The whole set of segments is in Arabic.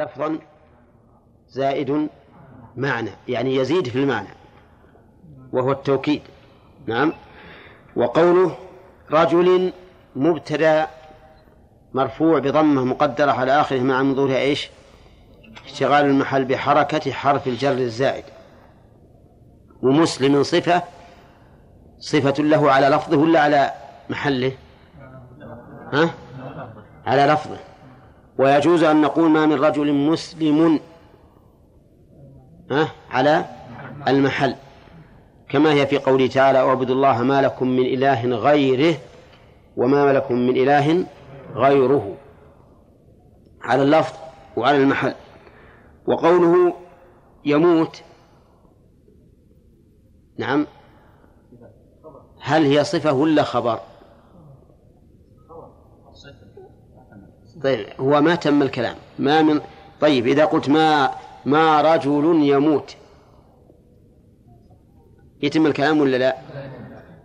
لفظا زائد معنى يعني يزيد في المعنى وهو التوكيد نعم وقوله رجل مبتدا مرفوع بضمة مقدرة على آخره مع منظورها إيش؟ اشتغال المحل بحركة حرف الجر الزائد ومسلم صفة صفة له على لفظه ولا على محله؟ ها؟ على لفظه ويجوز أن نقول ما من رجل مسلم؟ على المحل. كما هي في قوله تعالى اعبدوا الله ما لكم من إله غيره وما لكم من إله غيره. على اللفظ وعلى المحل. وقوله يموت نعم هل هي صفة ولا خبر؟ طيب هو ما تم الكلام. ما من طيب إذا قلت ما ما رجل يموت يتم الكلام ولا لا؟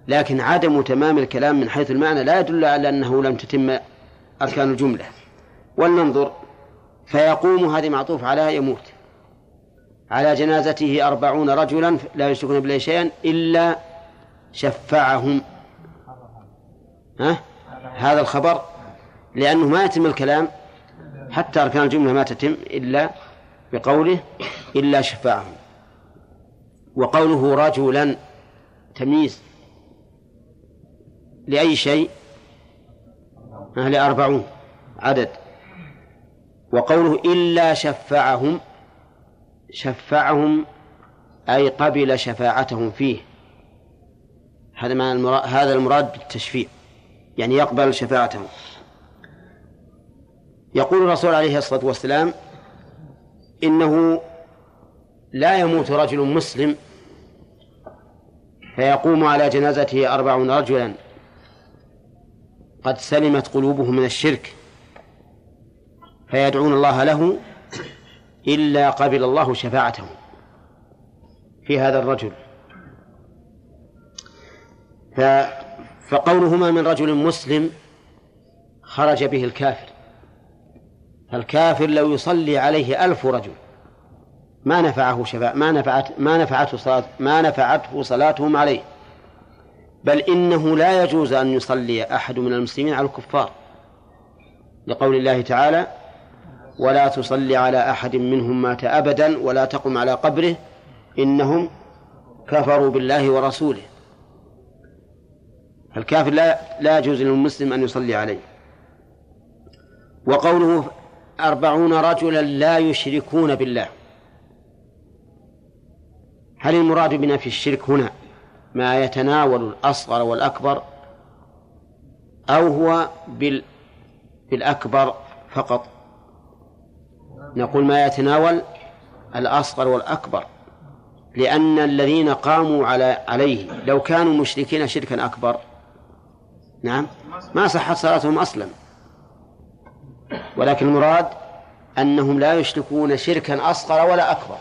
لكن عدم تمام الكلام من حيث المعنى لا يدل على أنه لم تتم أركان الجملة. ولننظر فيقوم هذه معطوف على يموت. على جنازته أربعون رجلا لا يشركون بالله شيئا إلا شفعهم. ها؟ هذا الخبر لأنه ما يتم الكلام حتى أركان الجملة ما تتم إلا بقوله إلا شفعهم وقوله رجلا تمييز لأي شيء؟ أهل أربعون عدد. وقوله إلا شفعهم شفعهم أي قبل شفاعتهم فيه. هذا ما المراد هذا المراد بالتشفيع يعني يقبل شفاعتهم. يقول الرسول عليه الصلاة والسلام إنه لا يموت رجل مسلم فيقوم على جنازته أربعون رجلا. قد سلمت قلوبهم من الشرك فيدعون الله له إلا قبل الله شفاعته في هذا الرجل. فقولهما من رجل مسلم خرج به الكافر. فالكافر لو يصلي عليه ألف رجل ما نفعه شفاعة ما نفعت ما نفعته صلاة ما نفعته صلاتهم عليه. بل إنه لا يجوز أن يصلي أحد من المسلمين على الكفار. لقول الله تعالى ولا تصلي على أحد منهم مات أبدا ولا تقم على قبره إنهم كفروا بالله ورسوله. الكافر لا لا يجوز للمسلم أن يصلي عليه. وقوله أربعون رجلا لا يشركون بالله. هل المراد بنا في الشرك هنا ما يتناول الأصغر والأكبر؟ أو هو بال بالأكبر فقط؟ نقول ما يتناول الأصغر والأكبر. لأن الذين قاموا على عليه لو كانوا مشركين شركا أكبر. نعم؟ ما صحت صلاتهم أصلا. ولكن المراد أنهم لا يشركون شركا أصغر ولا أكبر.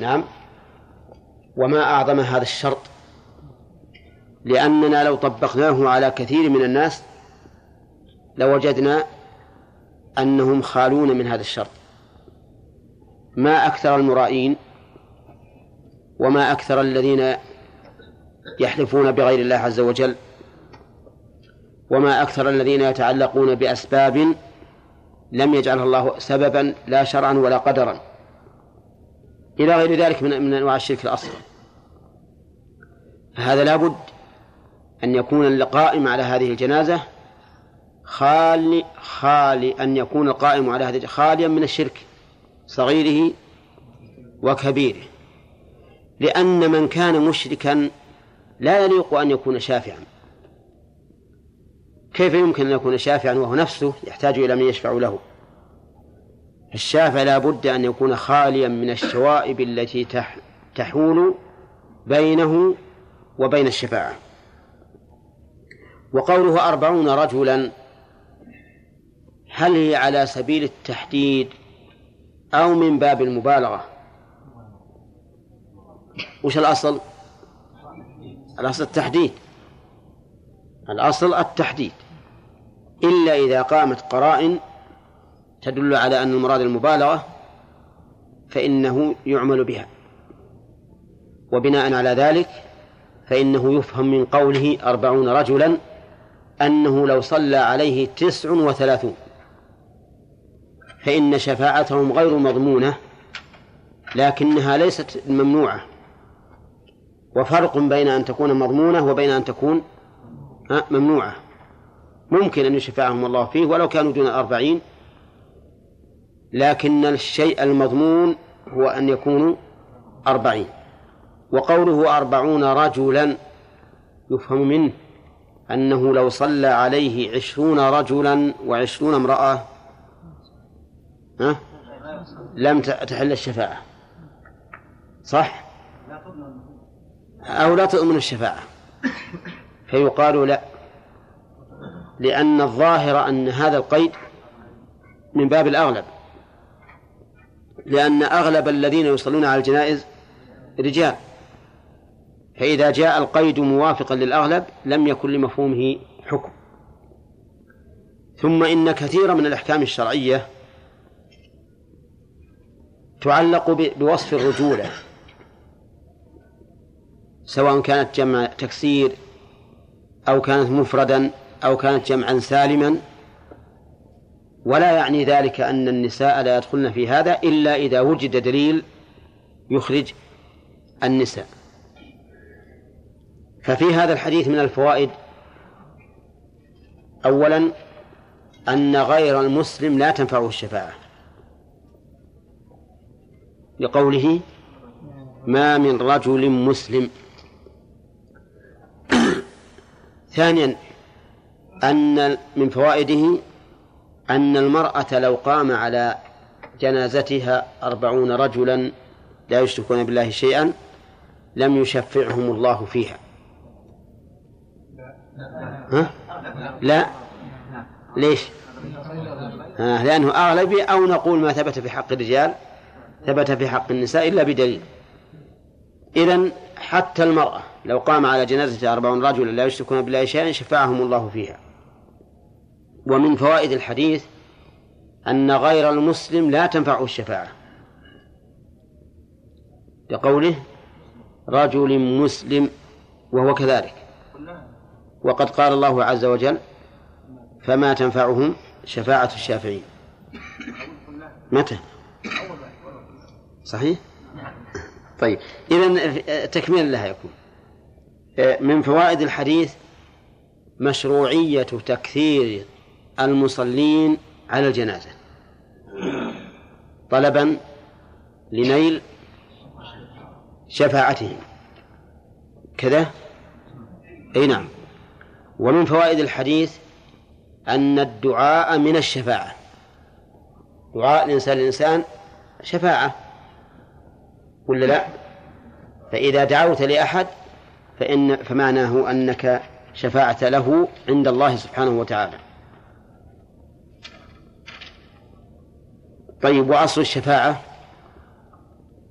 نعم. وما أعظم هذا الشرط؟ لأننا لو طبقناه على كثير من الناس لوجدنا أنهم خالون من هذا الشرط. ما أكثر المرائين وما أكثر الذين يحلفون بغير الله عز وجل وما أكثر الذين يتعلقون بأسباب لم يجعلها الله سببا لا شرعا ولا قدرا. إلى غير ذلك من من أنواع الشرك الأصغر فهذا لابد أن يكون القائم على هذه الجنازة خالي خالي أن يكون القائم على هذه خاليا من الشرك صغيره وكبيره. لأن من كان مشركا لا يليق أن يكون شافعا. كيف يمكن أن يكون شافعا وهو نفسه يحتاج إلى من يشفع له؟ الشافع لا بد أن يكون خاليا من الشوائب التي تحول بينه وبين الشفاعة. وقوله أربعون رجلا هل هي على سبيل التحديد أو من باب المبالغة؟ وش الأصل؟ الأصل التحديد. الأصل التحديد. إلا إذا قامت قرائن تدل على أن المراد المبالغة فإنه يعمل بها. وبناء على ذلك فإنه يفهم من قوله أربعون رجلا أنه لو صلى عليه تسع وثلاثون. فإن شفاعتهم غير مضمونة لكنها ليست ممنوعة. وفرق بين أن تكون مضمونة وبين أن تكون ممنوعة. ممكن أن يشفعهم الله فيه ولو كانوا دون الأربعين لكن الشيء المضمون هو أن يكونوا أربعين. وقوله أربعون رجلا يفهم منه أنه لو صلى عليه عشرون رجلا وعشرون امرأة ها؟ لم تحل الشفاعة. صح؟ أو لا تؤمن الشفاعة. فيقال لا لأن الظاهر أن هذا القيد من باب الأغلب. لأن أغلب الذين يصلون على الجنائز رجال. فإذا جاء القيد موافقا للأغلب لم يكن لمفهومه حكم. ثم إن كثيرا من الأحكام الشرعية تعلق بوصف الرجولة. سواء كانت جمع تكسير أو كانت مفردا أو كانت جمعا سالما. ولا يعني ذلك أن النساء لا يدخلن في هذا إلا إذا وجد دليل يخرج النساء. ففي هذا الحديث من الفوائد أولا أن غير المسلم لا تنفعه الشفاعة. لقوله ما من رجل مسلم. ثانيا أن من فوائده أن المرأة لو قام على جنازتها أربعون رجلا لا يشركون بالله شيئا لم يشفعهم الله فيها. ها؟ لا. ليش؟ آه لأنه أغلبي أو نقول ما ثبت في حق الرجال ثبت في حق النساء إلا بدليل. إذن حتى المرأة لو قام على جنازة أربعون رجلا لا يشركون بالله شيئا شفعهم الله فيها. ومن فوائد الحديث أن غير المسلم لا تنفعه الشفاعة. لقوله رجل مسلم وهو كذلك. وقد قال الله عز وجل فما تنفعهم شفاعة الشافعين. متى؟ صحيح؟ طيب إذا تكميلا لها يكون. من فوائد الحديث مشروعية تكثير المصلين على الجنازة. طلبا لنيل شفاعتهم. كذا؟ أي نعم. ومن فوائد الحديث أن الدعاء من الشفاعة. دعاء الإنسان الإنسان شفاعة. ولا لا؟ فإذا دعوت لأحد فإن فمعناه أنك شفاعة له عند الله سبحانه وتعالى. طيب وأصل الشفاعة؟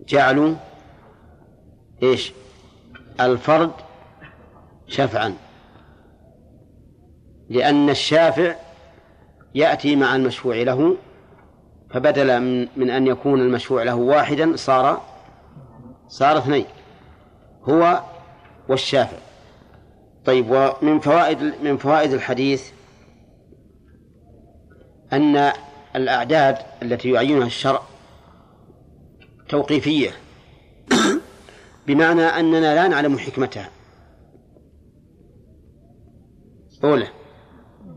جعلوا إيش؟ الفرد شفعا. لأن الشافع يأتي مع المشفوع له فبدل من, أن يكون المشفوع له واحدا صار صار اثنين هو والشافع. طيب ومن فوائد من فوائد الحديث أن الأعداد التي يعينها الشرع توقيفية. بمعنى أننا لا نعلم حكمتها. أولى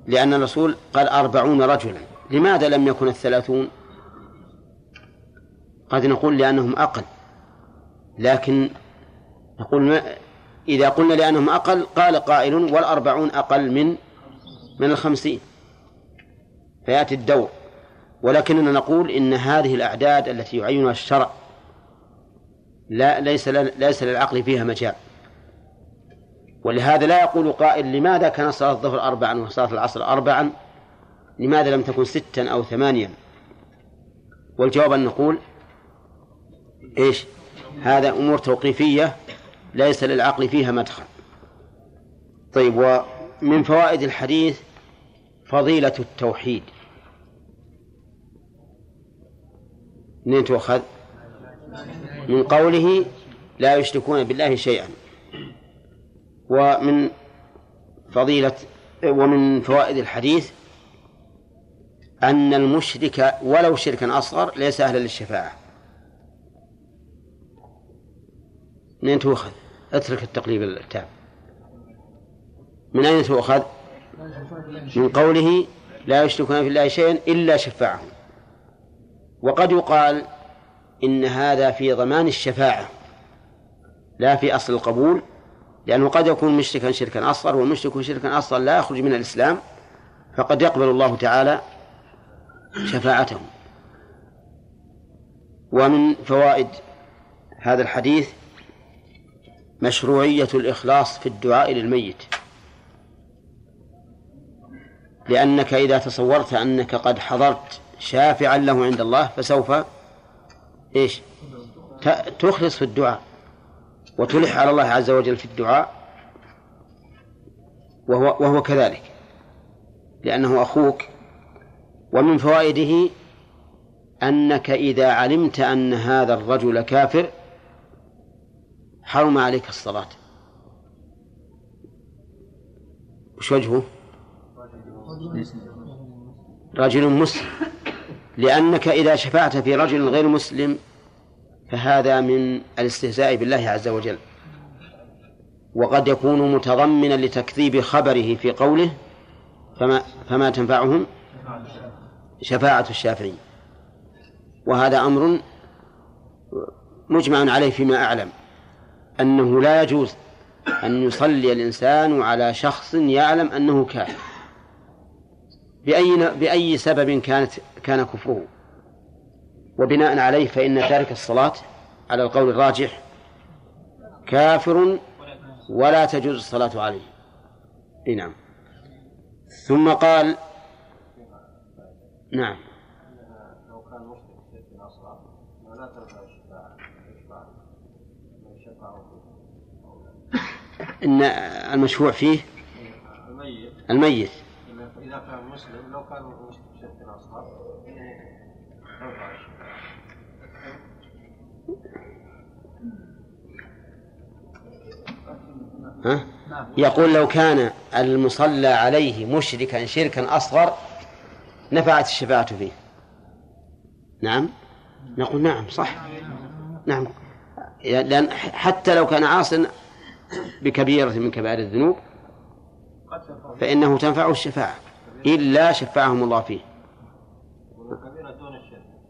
لأن الرسول قال أربعون رجلا. لماذا لم يكن الثلاثون؟ قد نقول لأنهم أقل. لكن نقول ما إذا قلنا لأنهم أقل قال قائل والأربعون أقل من من الخمسين. فيأتي الدور. ولكننا نقول إن هذه الأعداد التي يعينها الشرع لا ليس ليس للعقل فيها مجال. ولهذا لا يقول قائل لماذا كان صلاة الظهر أربعا وصلاة العصر أربعا؟ لماذا لم تكن ستا أو ثمانيا؟ والجواب أن نقول إيش؟ هذا أمور توقيفية ليس للعقل فيها مدخل. طيب ومن فوائد الحديث فضيلة التوحيد. منين تؤخذ؟ من قوله لا يشركون بالله شيئا. ومن فضيلة ومن فوائد الحديث أن المشرك ولو شركا أصغر ليس أهلا للشفاعة. من تؤخذ؟ اترك التقليب التام. من أين تؤخذ؟ من قوله لا يشركون في الله شيئا إلا شفاعهم. وقد يقال إن هذا في ضمان الشفاعة لا في أصل القبول لأنه قد يكون مشركا شركا أصغر والمشرك شركا أصغر لا يخرج من الإسلام فقد يقبل الله تعالى شفاعته ومن فوائد هذا الحديث مشروعية الإخلاص في الدعاء للميت. لأنك إذا تصورت أنك قد حضرت شافعا له عند الله فسوف إيش؟ تخلص في الدعاء وتلح على الله عز وجل في الدعاء وهو, وهو كذلك لأنه أخوك. ومن فوائده أنك إذا علمت أن هذا الرجل كافر حرم عليك الصلاة. وش وجهه؟ رجل مسلم. لأنك إذا شفعت في رجل غير مسلم فهذا من الاستهزاء بالله عز وجل. وقد يكون متضمنا لتكذيب خبره في قوله فما فما تنفعهم؟ شفاعة الشافعين وهذا أمر مجمع عليه فيما أعلم أنه لا يجوز أن يصلي الإنسان على شخص يعلم أنه كافر. بأي بأي سبب كانت كان كفره. وبناء عليه فإن تارك الصلاة على القول الراجح كافر ولا تجوز الصلاة عليه. نعم. ثم قال نعم. إن المشفوع فيه الميت. مسلم لو كان تنفع الشفاعة ها؟ يقول لو كان المصلى عليه مشركا شركا أصغر نفعت الشفاعة فيه. نعم؟ نقول نعم صح. نعم. لأن حتى لو كان عاصا بكبيرة من كبائر الذنوب فإنه تنفعه الشفاعة. إلا شفعهم الله فيه.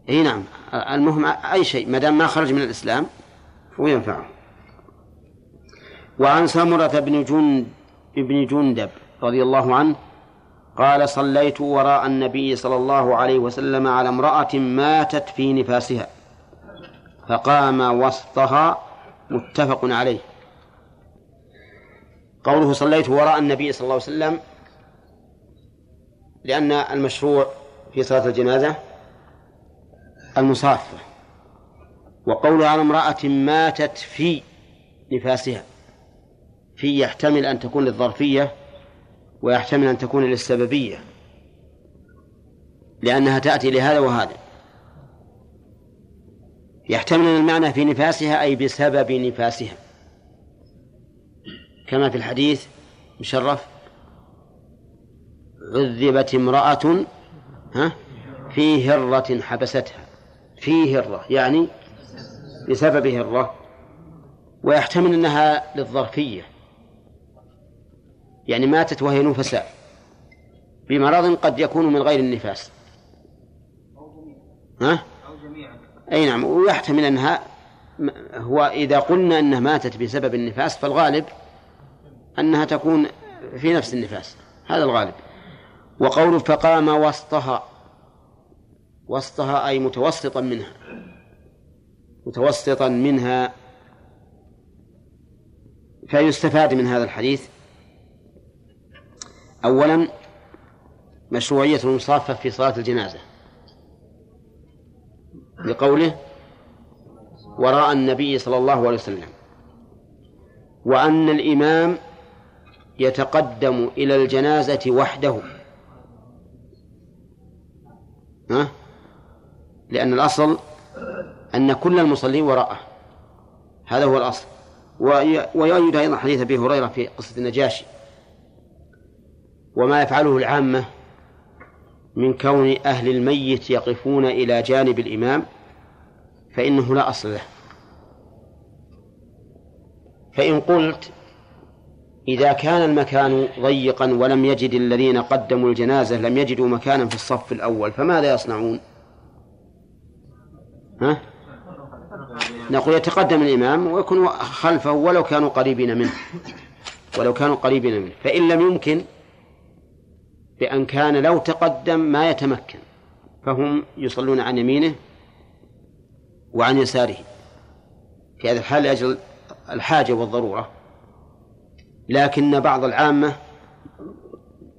إي نعم. المهم أي شيء ما دام ما خرج من الإسلام فهو ينفعه وعن سمرة بن جند بن جندب رضي الله عنه قال صليت وراء النبي صلى الله عليه وسلم على امرأة ماتت في نفاسها فقام وسطها متفق عليه. قوله صليت وراء النبي صلى الله عليه وسلم لأن المشروع في صلاة الجنازة المصافة وقوله على امرأة ماتت في نفاسها في يحتمل أن تكون للظرفية ويحتمل أن تكون للسببية لأنها تأتي لهذا وهذا. يحتمل المعنى في نفاسها أي بسبب نفاسها. كما في الحديث مشرف عذبت امرأة ها؟ في هرة حبستها. في هرة يعني بسبب هرة. ويحتمل أنها للظرفية. يعني ماتت وهي نفساء بمرض قد يكون من غير النفاس. ها؟ أي نعم. ويحتمل أنها هو إذا قلنا أنها ماتت بسبب النفاس فالغالب أنها تكون في نفس النفاس. هذا الغالب. وقول فقام وسطها. وسطها أي متوسطا منها. متوسطا منها. فيستفاد من هذا الحديث. أولا مشروعية المصافة في صلاة الجنازة. لقوله وراء النبي صلى الله عليه وسلم. وأن الإمام يتقدم إلى الجنازة وحده. ها؟ لأن الأصل أن كل المصلين وراءه. هذا هو الأصل. ويؤيد أيضا حديث أبي هريرة في قصة النجاشي. وما يفعله العامة من كون أهل الميت يقفون إلى جانب الإمام فإنه لا أصل له. فإن قلت إذا كان المكان ضيقا ولم يجد الذين قدموا الجنازة لم يجدوا مكانا في الصف الأول فماذا يصنعون؟ ها؟ نقول يتقدم الإمام ويكون خلفه ولو كانوا قريبين منه. ولو كانوا قريبين منه. فإن لم يمكن بأن كان لو تقدم ما يتمكن. فهم يصلون عن يمينه وعن يساره. في هذا الحال لأجل الحاجة والضرورة. لكن بعض العامة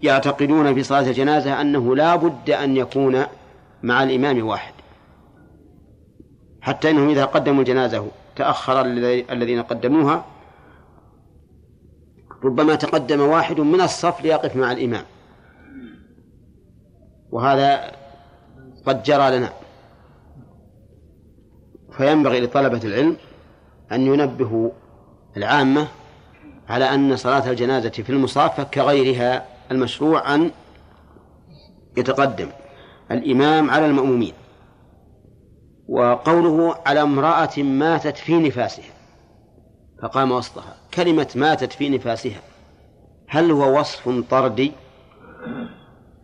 يعتقدون في صلاة الجنازة أنه لا بد أن يكون مع الإمام واحد. حتى أنهم إذا قدموا الجنازة تأخر الذين قدموها ربما تقدم واحد من الصف ليقف مع الإمام. وهذا قد جرى لنا. فينبغي لطلبة العلم أن ينبهوا العامة على أن صلاة الجنازة في المصافة كغيرها المشروع أن يتقدم الإمام على المأمومين وقوله على امرأة ماتت في نفاسها فقام وسطها. كلمة ماتت في نفاسها هل هو وصف طردي؟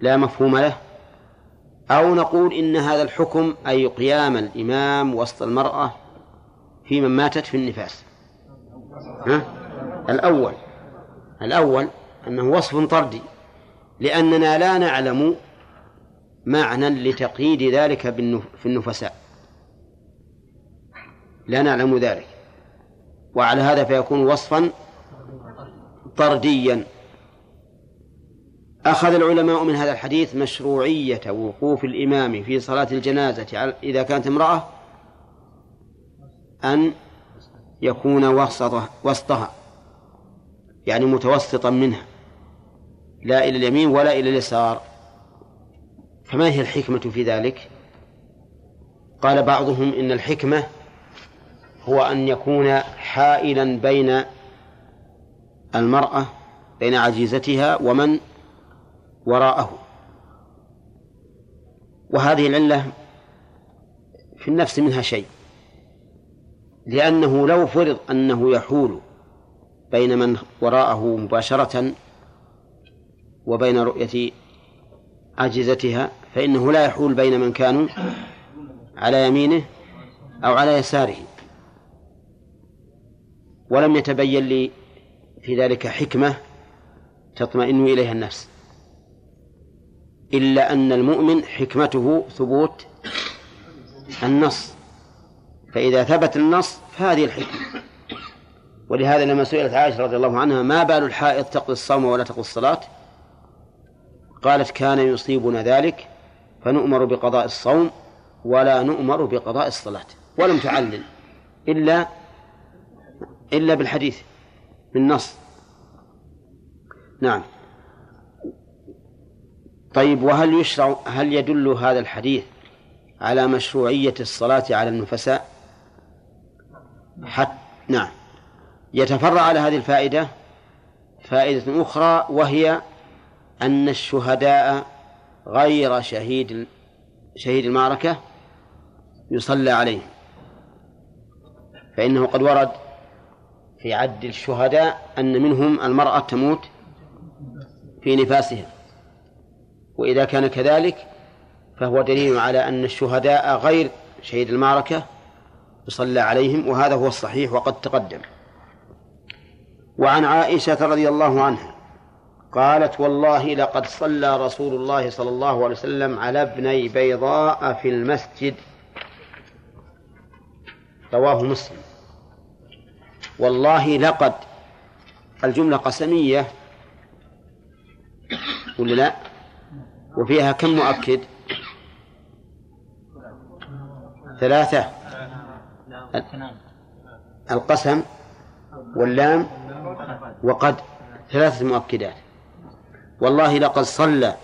لا مفهوم له. أو نقول إن هذا الحكم أي قيام الإمام وسط المرأة في من ماتت في النفاس. ها؟ الأول الأول أنه وصف طردي لأننا لا نعلم معنى لتقييد ذلك في النفساء. لا نعلم ذلك. وعلى هذا فيكون وصفا طرديا. أخذ العلماء من هذا الحديث مشروعية وقوف الإمام في صلاة الجنازة إذا كانت امرأة أن يكون وسطها وسطها. يعني متوسطا منها لا إلى اليمين ولا إلى اليسار فما هي الحكمة في ذلك؟ قال بعضهم إن الحكمة هو أن يكون حائلا بين المرأة بين عجيزتها ومن وراءه وهذه العلة في النفس منها شيء لأنه لو فرض أنه يحول بين من وراءه مباشرة وبين رؤية عجزتها فإنه لا يحول بين من كانوا على يمينه أو على يساره. ولم يتبين لي في ذلك حكمة تطمئن إليها النفس إلا أن المؤمن حكمته ثبوت النص. فإذا ثبت النص فهذه الحكمة. ولهذا لما سئلت عائشة رضي الله عنها ما بال الحائض تقضي الصوم ولا تقضي الصلاة؟ قالت كان يصيبنا ذلك فنؤمر بقضاء الصوم ولا نؤمر بقضاء الصلاة. ولم تعلل إلا إلا بالحديث بالنص. نعم. طيب وهل يشرع هل يدل هذا الحديث على مشروعية الصلاة على النفساء؟ حتى نعم. يتفرع على هذه الفائدة فائدة أخرى وهي أن الشهداء غير شهيد شهيد المعركة يصلى عليهم فإنه قد ورد في عد الشهداء أن منهم المرأة تموت في نفاسها وإذا كان كذلك فهو دليل على أن الشهداء غير شهيد المعركة يصلى عليهم وهذا هو الصحيح وقد تقدم. وعن عائشة رضي الله عنها قالت والله لقد صلى رسول الله صلى الله عليه وسلم على ابني بيضاء في المسجد رواه مسلم والله لقد الجملة قسمية ولا لا وفيها كم مؤكد ثلاثة القسم واللام وقد ثلاثة مؤكدات. والله لقد صلى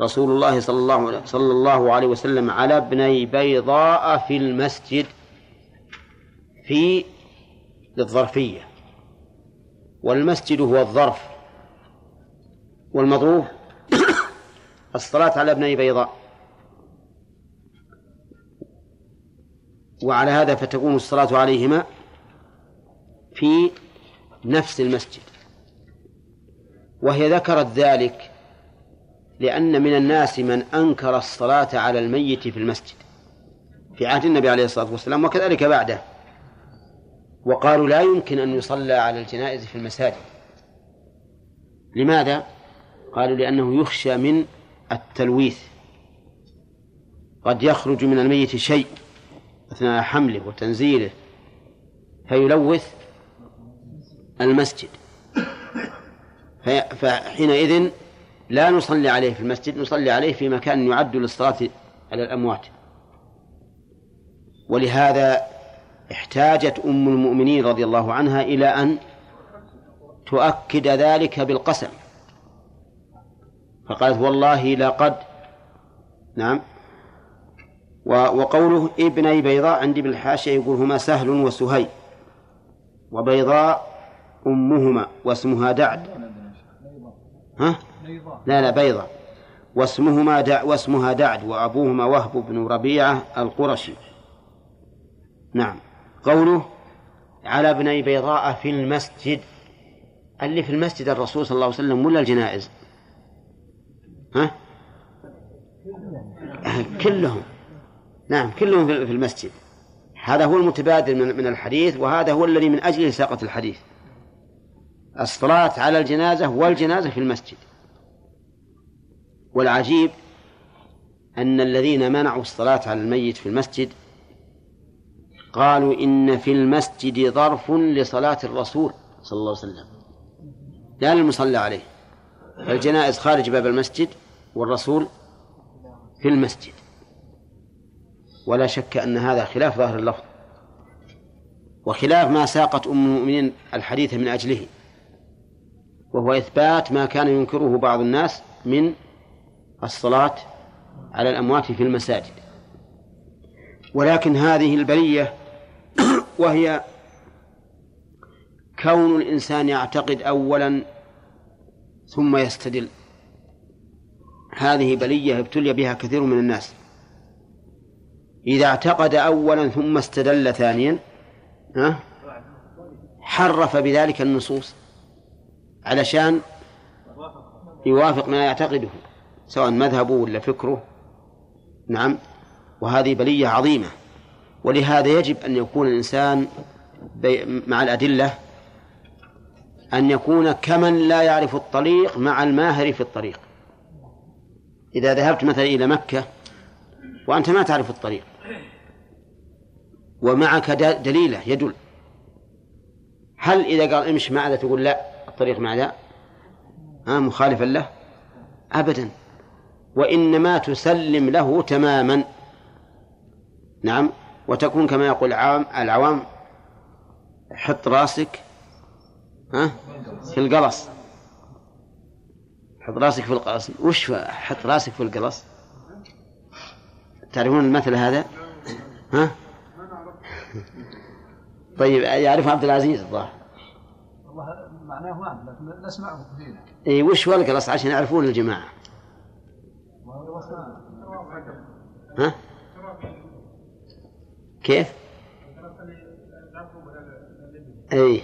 رسول الله صلى الله صلى الله عليه وسلم على ابني بيضاء في المسجد في للظرفية والمسجد هو الظرف. والمظروف الصلاة على ابني بيضاء. وعلى هذا فتكون الصلاة عليهما في نفس المسجد. وهي ذكرت ذلك لأن من الناس من أنكر الصلاة على الميت في المسجد في عهد النبي عليه الصلاة والسلام وكذلك بعده. وقالوا لا يمكن أن يصلى على الجنائز في المساجد. لماذا؟ قالوا لأنه يخشى من التلويث. قد يخرج من الميت شيء أثناء حمله وتنزيله فيلوث المسجد. فحينئذ لا نصلي عليه في المسجد نصلي عليه في مكان يعد للصلاة على الأموات. ولهذا احتاجت أم المؤمنين رضي الله عنها إلى أن تؤكد ذلك بالقسم. فقالت والله لقد نعم. وقوله ابني بيضاء عندي بالحاشية يقول هما سهل وسهي وبيضاء أمهما واسمها دعد. ها؟ لا لا بيضاء. واسمهما دع واسمها دعد وأبوهما وهب بن ربيعة القرشي. نعم. قوله على ابني بيضاء في المسجد. اللي في المسجد الرسول صلى الله عليه وسلم ولا الجنائز؟ ها؟ كلهم. نعم كلهم في المسجد. هذا هو المتبادل من الحديث وهذا هو الذي من أجله ساقة الحديث. الصلاة على الجنازة والجنازة في المسجد. والعجيب أن الذين منعوا الصلاة على الميت في المسجد قالوا إن في المسجد ظرف لصلاة الرسول صلى الله عليه وسلم. لا للمصلى عليه الجنائز خارج باب المسجد والرسول في المسجد. ولا شك أن هذا خلاف ظاهر اللفظ وخلاف ما ساقت أم المؤمنين الحديث من أجله. وهو إثبات ما كان ينكره بعض الناس من الصلاة على الأموات في المساجد. ولكن هذه البلية وهي كون الإنسان يعتقد أولا ثم يستدل. هذه بلية ابتلي بها كثير من الناس. إذا اعتقد أولا ثم استدل ثانيا حرف بذلك النصوص. علشان يوافق ما يعتقده سواء مذهبه ولا فكره. نعم وهذه بلية عظيمة. ولهذا يجب أن يكون الإنسان مع الأدلة أن يكون كمن لا يعرف الطريق مع الماهر في الطريق. إذا ذهبت مثلا إلى مكة وأنت ما تعرف الطريق ومعك دليلة يدل. هل إذا قال امشي مع ذا تقول لا؟ الطريق مع ذا؟ آه مخالفا له؟ أبدا. وإنما تسلم له تماما. نعم. وتكون كما يقول العوام العوام حط راسك ها في القلص. حط راسك في القلص. وش حط راسك في القلص؟ تعرفون المثل هذا؟ ها؟ طيب يعرف عبد العزيز الظاهر. معناه واحد لكن نسمعه كثيرا اي وش هو القلص عشان يعرفون الجماعة. ها؟ كيف؟ اي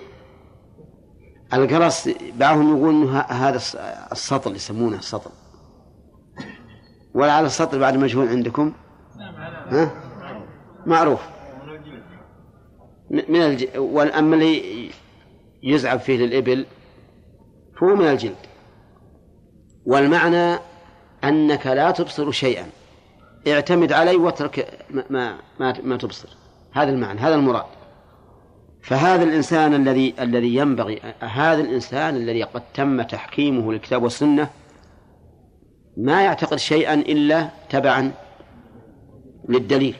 القرص بعضهم يقول هذا السطل يسمونه السطل ولعل السطل بعد مجهول عندكم؟ ها؟ معروف. من الج... والأما اللي يزعب فيه للإبل فهو من الجلد. والمعنى أنك لا تبصر شيئا. اعتمد علي واترك ما, ما, ما, ما تبصر. هذا المعنى هذا المراد. فهذا الإنسان الذي الذي ينبغي هذا الإنسان الذي قد تم تحكيمه للكتاب والسنة ما يعتقد شيئا إلا تبعا للدليل.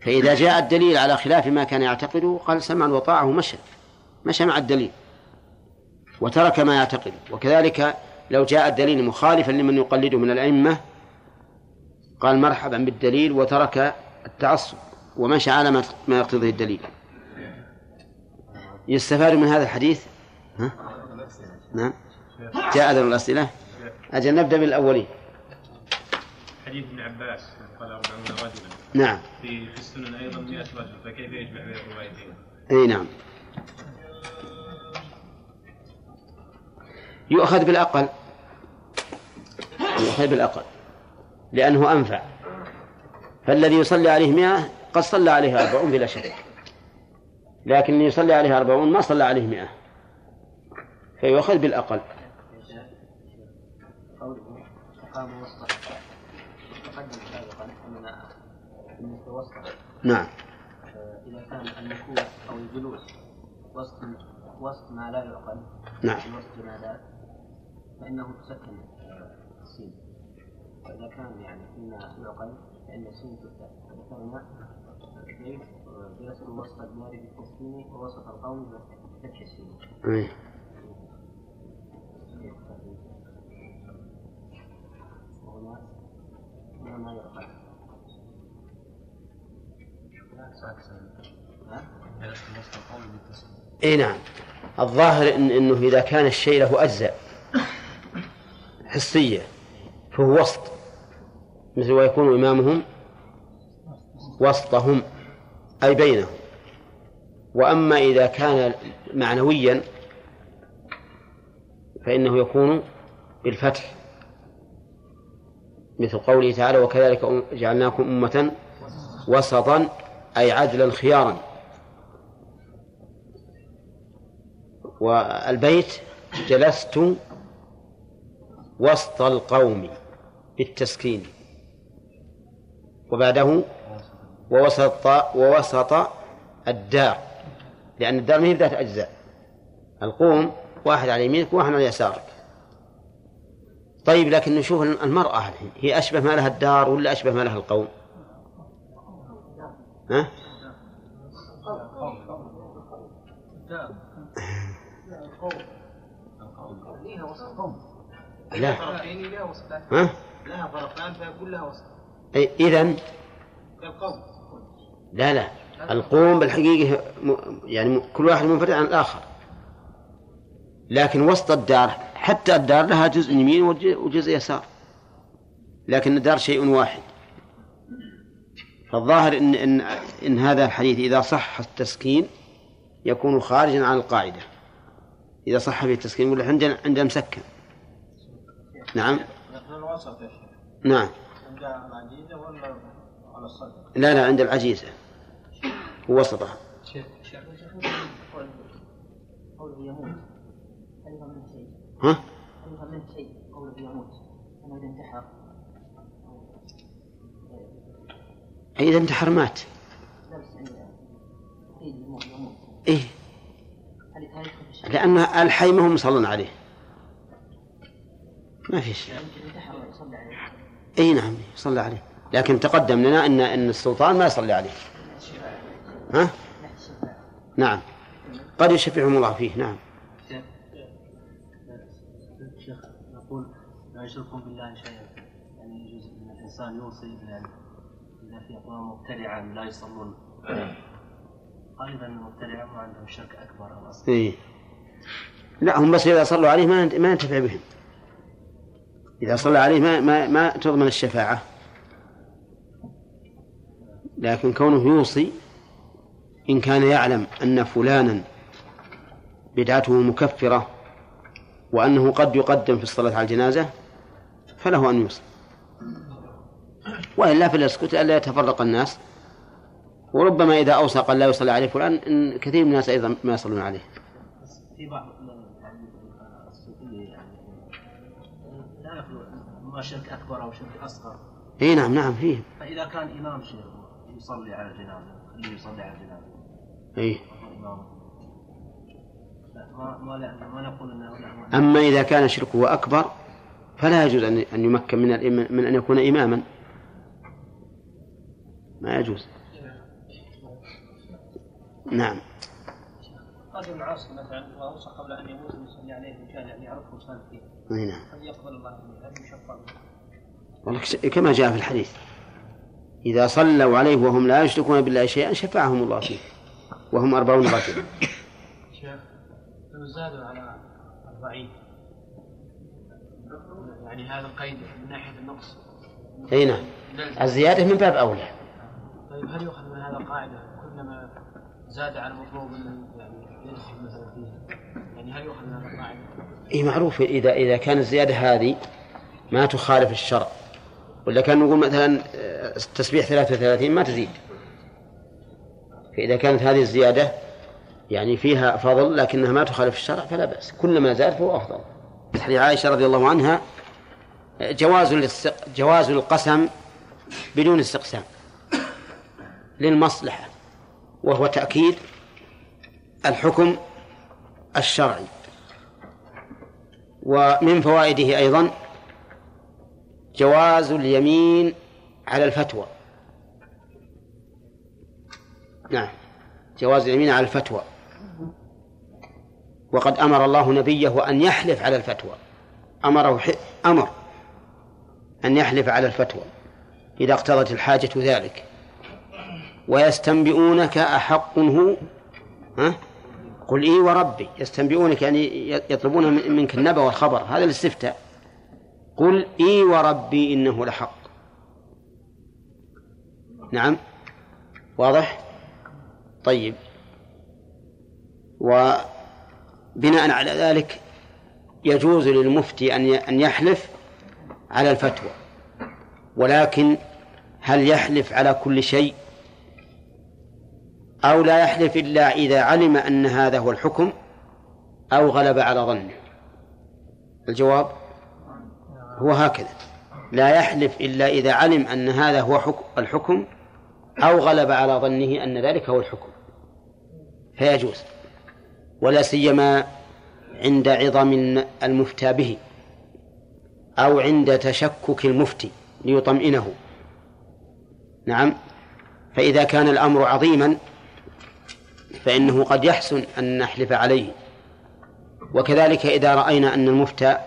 فإذا جاء الدليل على خلاف ما كان يعتقده قال سمعا وطاعه مشى مشى مع الدليل وترك ما يعتقد. وكذلك لو جاء الدليل مخالفا لمن يقلده من الأئمة قال مرحبا بالدليل وترك التعصب ومشى على ما يقتضيه الدليل. يستفاد من هذا الحديث؟ ها؟ نعم. جاء أذن الأسئلة. أجل نبدأ بالأولين. حديث ابن عباس قال أربعون رجلا. نعم. في السنن أيضا 100 رجل فكيف يجمع بين الروايتين؟ أي نعم. يؤخذ بالأقل. يؤخذ بالأقل. لأنه أنفع. فالذي يصلي عليه مئة قد صلى عليه أربعون بلا شك. لكن اللي يصلي عليه أربعون ما صلى عليه مئة. فيؤخذ بالأقل. نعم. إذا كان المكوس أو الجلوس وسط وسط ما لا يعقل نعم. وسط جنازات فإنه تسكن السين وإذا كان يعني فيما يعقل فإن السين تفتح فذكرنا كيف جلس وسط النار بالتسكين ووسط القوم بفتح السين. أي. وهنا هنا ما يعقل. اي نعم. الظاهر إن إنه إذا كان الشيء له أجزاء. حسية فهو وسط مثل ويكون إمامهم وسطهم أي بينهم. وأما إذا كان معنويا فإنه يكون بالفتح مثل قوله تعالى وكذلك جعلناكم أمة وسطا أي عدلا خيارا. والبيت جلست وسط القوم بالتسكين. وبعده ووسط ووسط الدار لأن الدار ما هي ذات أجزاء. القوم واحد على يمينك وواحد على يسارك. طيب لكن نشوف المرأة هي أشبه ما لها الدار ولا أشبه ما لها القوم؟ ها؟ لا. ها؟ لها فرقان فيكون لها وسط. أي إذن؟ القوم لا لا. القوم بالحقيقة يعني كل واحد منفرد عن الآخر. لكن وسط الدار حتى الدار لها جزء يمين وجزء يسار. لكن الدار شيء واحد. فالظاهر إن, إن, إن هذا الحديث إذا صح التسكين يكون خارجا عن القاعدة. إذا صح فيه التسكين يقول عندنا عندنا مسكن. نعم. نعم. عند العجيزة ولا على الصدر؟ لا لا عند العجيزة. وسطها. ها؟ من شيء. قوله يموت. أنه إذا انتحر. إذا انتحر مات. إيه. لأن الحي ما هم مصلون عليه. ما في شيء. إي نعم يصلى عليه. لكن تقدم لنا ان إن السلطان ما يصلي عليه. ها؟ نعم. قد يشفعهم الله فيه نعم. شيخ يقول لا يشركون بالله شيئا. يعني يجوز إن الإنسان يوصي إذا في أقوام مبتدعة لا يصلون. أيضا المبتدعه ما عندهم شرك أكبر أصلا إيه؟ لا هم بس إذا صلوا عليه ما ما ينتفع بهم. إذا صلى عليه ما ما ما تضمن الشفاعة. لكن كونه يوصي إن كان يعلم أن فلانا بدعته مكفرة وأنه قد يقدم في الصلاة على الجنازة فله أن يوصي. وإلا فليسكت ألا يتفرق الناس. وربما إذا أوصى قال لا يصلي عليه فلان إن كثير من الناس أيضا ما يصلون عليه. في بعض ما شرك أكبر أو شرك أصغر. إي نعم نعم فيه. فإذا كان إمام شيخ يصلي على الجنازة خليه يصلي على الجنازة إي. ما ما ما نقول إنه أما إذا كان شركه أكبر فلا يجوز أن أن يمكن من من أن يكون إماما. ما يجوز. نعم. رجل عاصي مثلا وأوصى قبل أن يموت يصلي عليه كان يعني يعرفه وصال فيه. نعم. هل يقبل الله؟ هل يشفع والله كما جاء في الحديث إذا صلوا عليه وهم لا يشركون بالله شيئا شفعهم الله فيه وهم أربعون رجلا شيخ لو زادوا على أربعين يعني هذا القيد من ناحية النقص أي نعم الزيادة من باب أولى طيب هل يؤخذ من هذا القاعدة كلما زاد على المطلوب يعني اي معروف إذا إذا كانت الزيادة هذه ما تخالف الشرع. ولا كان نقول مثلا آه، تسبيح 33 ما تزيد. فإذا كانت هذه الزيادة يعني فيها فضل لكنها ما تخالف الشرع فلا بأس. كلما زاد فهو أفضل. حديث عائشة رضي الله عنها جواز جواز القسم بدون استقسام للمصلحة وهو تأكيد الحكم الشرعي ومن فوائده أيضا جواز اليمين على الفتوى. نعم جواز اليمين على الفتوى. وقد أمر الله نبيه أن يحلف على الفتوى. أمره أمر أن يحلف على الفتوى إذا اقتضت الحاجة ذلك. ويستنبئونك أحق هو ها؟ قل إي وربي يستنبئونك يعني يطلبون منك النبأ والخبر هذا الاستفتاء. قل إي وربي إنه لحق. نعم واضح؟ طيب. وبناء على ذلك يجوز للمفتي أن أن يحلف على الفتوى ولكن هل يحلف على كل شيء؟ أو لا يحلف إلا إذا علم أن هذا هو الحكم أو غلب على ظنه. الجواب هو هكذا. لا يحلف إلا إذا علم أن هذا هو الحكم أو غلب على ظنه أن ذلك هو الحكم. فيجوز. ولا سيما عند عظم المفتى به أو عند تشكك المفتي ليطمئنه. نعم. فإذا كان الأمر عظيما فإنه قد يحسن أن نحلف عليه. وكذلك إذا رأينا أن المفتى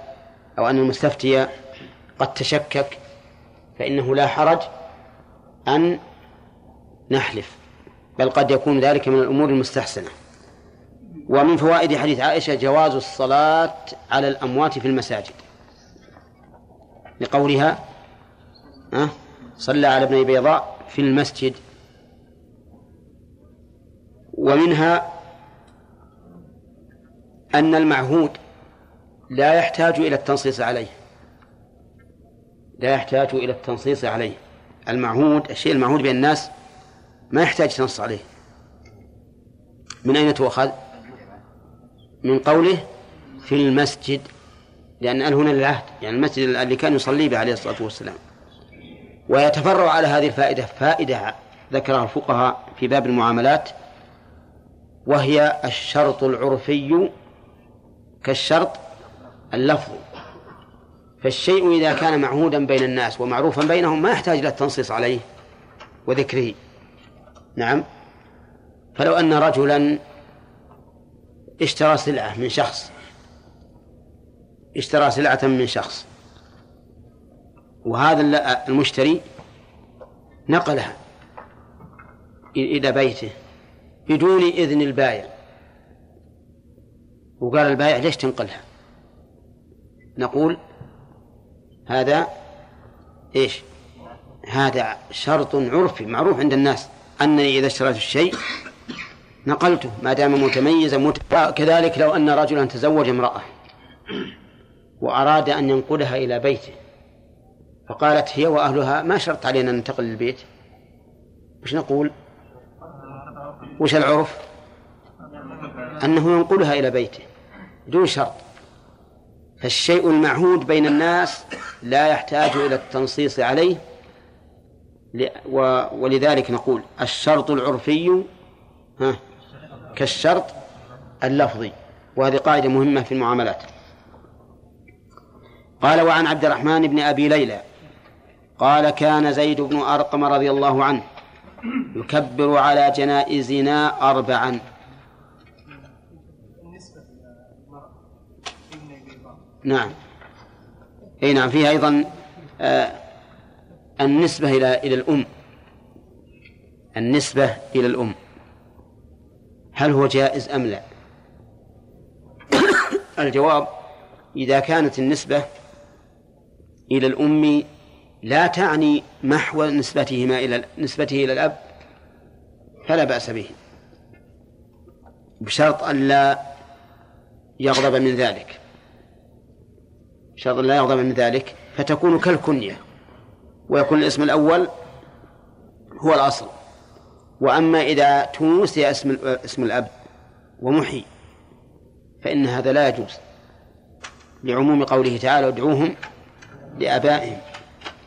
أو أن المستفتي قد تشكك فإنه لا حرج أن نحلف بل قد يكون ذلك من الأمور المستحسنة. ومن فوائد حديث عائشة جواز الصلاة على الأموات في المساجد. لقولها صلى على ابني بيضاء في المسجد ومنها أن المعهود لا يحتاج إلى التنصيص عليه. لا يحتاج إلى التنصيص عليه. المعهود الشيء المعهود بين الناس ما يحتاج تنص عليه. من أين تؤخذ؟ من قوله في المسجد لأن ال هنا للعهد يعني المسجد اللي كان يصلي به عليه الصلاة والسلام. ويتفرع على هذه الفائدة فائدة ذكرها الفقهاء في باب المعاملات وهي الشرط العرفي كالشرط اللفظي فالشيء إذا كان معهودا بين الناس ومعروفا بينهم ما يحتاج إلى التنصيص عليه وذكره. نعم. فلو أن رجلا اشترى سلعة من شخص اشترى سلعة من شخص وهذا المشتري نقلها إلى بيته بدون إذن البائع وقال البائع ليش تنقلها؟ نقول هذا إيش؟ هذا شرط عرفي معروف عند الناس أنني إذا اشتريت الشيء نقلته ما دام متميزا مت... كذلك لو أن رجلا تزوج امرأة وأراد أن ينقلها إلى بيته فقالت هي وأهلها ما شرط علينا أن ننتقل للبيت. وش نقول؟ وش العرف؟ أنه ينقلها إلى بيته دون شرط. فالشيء المعهود بين الناس لا يحتاج إلى التنصيص عليه. ولذلك نقول الشرط العرفي كالشرط اللفظي وهذه قاعدة مهمة في المعاملات. قال وعن عبد الرحمن بن أبي ليلى قال كان زيد بن أرقم رضي الله عنه يكبر على جنائزنا أربعا. نعم. إي نعم فيها أيضا آه النسبة إلى إلى الأم. النسبة إلى الأم. هل هو جائز أم لا؟ الجواب إذا كانت النسبة إلى الأم لا تعني محو نسبتهما إلى نسبته إلى الأب فلا بأس به. بشرط أن لا يغضب من ذلك. بشرط أن لا يغضب من ذلك. فتكون كالكنية. ويكون الاسم الأول هو الأصل. وأما إذا توسي اسم اسم الأب ومحي فإن هذا لا يجوز. لعموم قوله تعالى ادعوهم لآبائهم.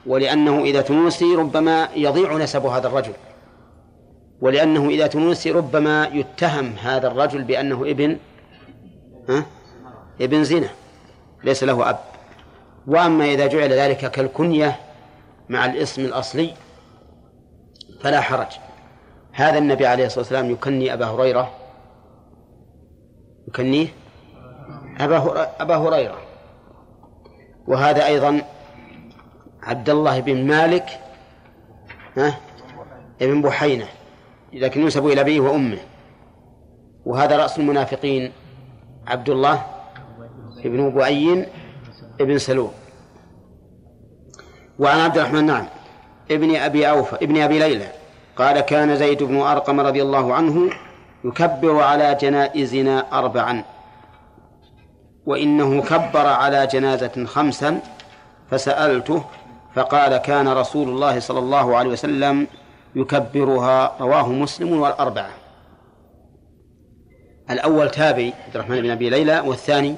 ولأنه إذا تنوسي ربما يضيع نسب هذا الرجل. ولأنه إذا تنوسي ربما يتهم هذا الرجل بأنه ابن ها؟ ابن زنا ليس له أب. وأما إذا جعل ذلك كالكنية مع الاسم الأصلي فلا حرج. هذا النبي عليه الصلاة والسلام يكني أبا هريرة. يكنيه أبا أبا هريرة. وهذا أيضا عبد الله بن مالك ها؟ ابن بحينة. لكن ينسب إلى أبيه وأمه. وهذا رأس المنافقين عبد الله ابن بؤي ابن سلول. وعن عبد الرحمن نعم. ابن أبي أوفى ابن أبي ليلى قال كان زيد بن أرقم رضي الله عنه يكبر على جنائزنا أربعا. وإنه كبر على جنازة خمسا فسألته فقال كان رسول الله صلى الله عليه وسلم يكبرها رواه مسلم والأربعة. الأول تابعي عبد الرحمن بن أبي ليلى والثاني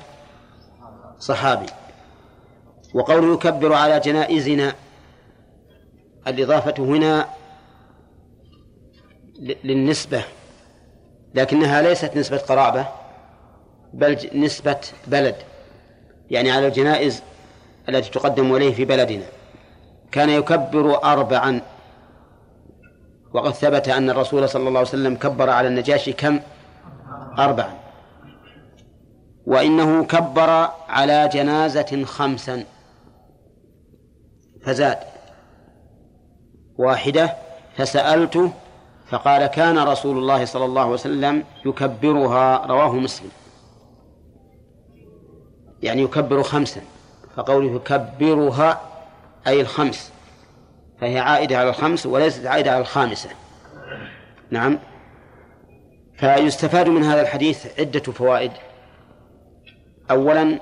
صحابي. وقوله يكبر على جنائزنا الإضافة هنا للنسبة لكنها ليست نسبة قرابة بل نسبة بلد. يعني على الجنائز التي تقدم إليه في بلدنا. كان يكبر أربعا وقد ثبت أن الرسول صلى الله عليه وسلم كبر على النجاشي كم؟ أربعا وإنه كبر على جنازة خمسا. فزاد. واحدة. فسألته فقال كان رسول الله صلى الله عليه وسلم يكبرها رواه مسلم. يعني يكبر خمسا. فقوله يكبرها أي الخمس. فهي عائدة على الخمس وليست عائدة على الخامسة. نعم. فيستفاد من هذا الحديث عدة فوائد. أولا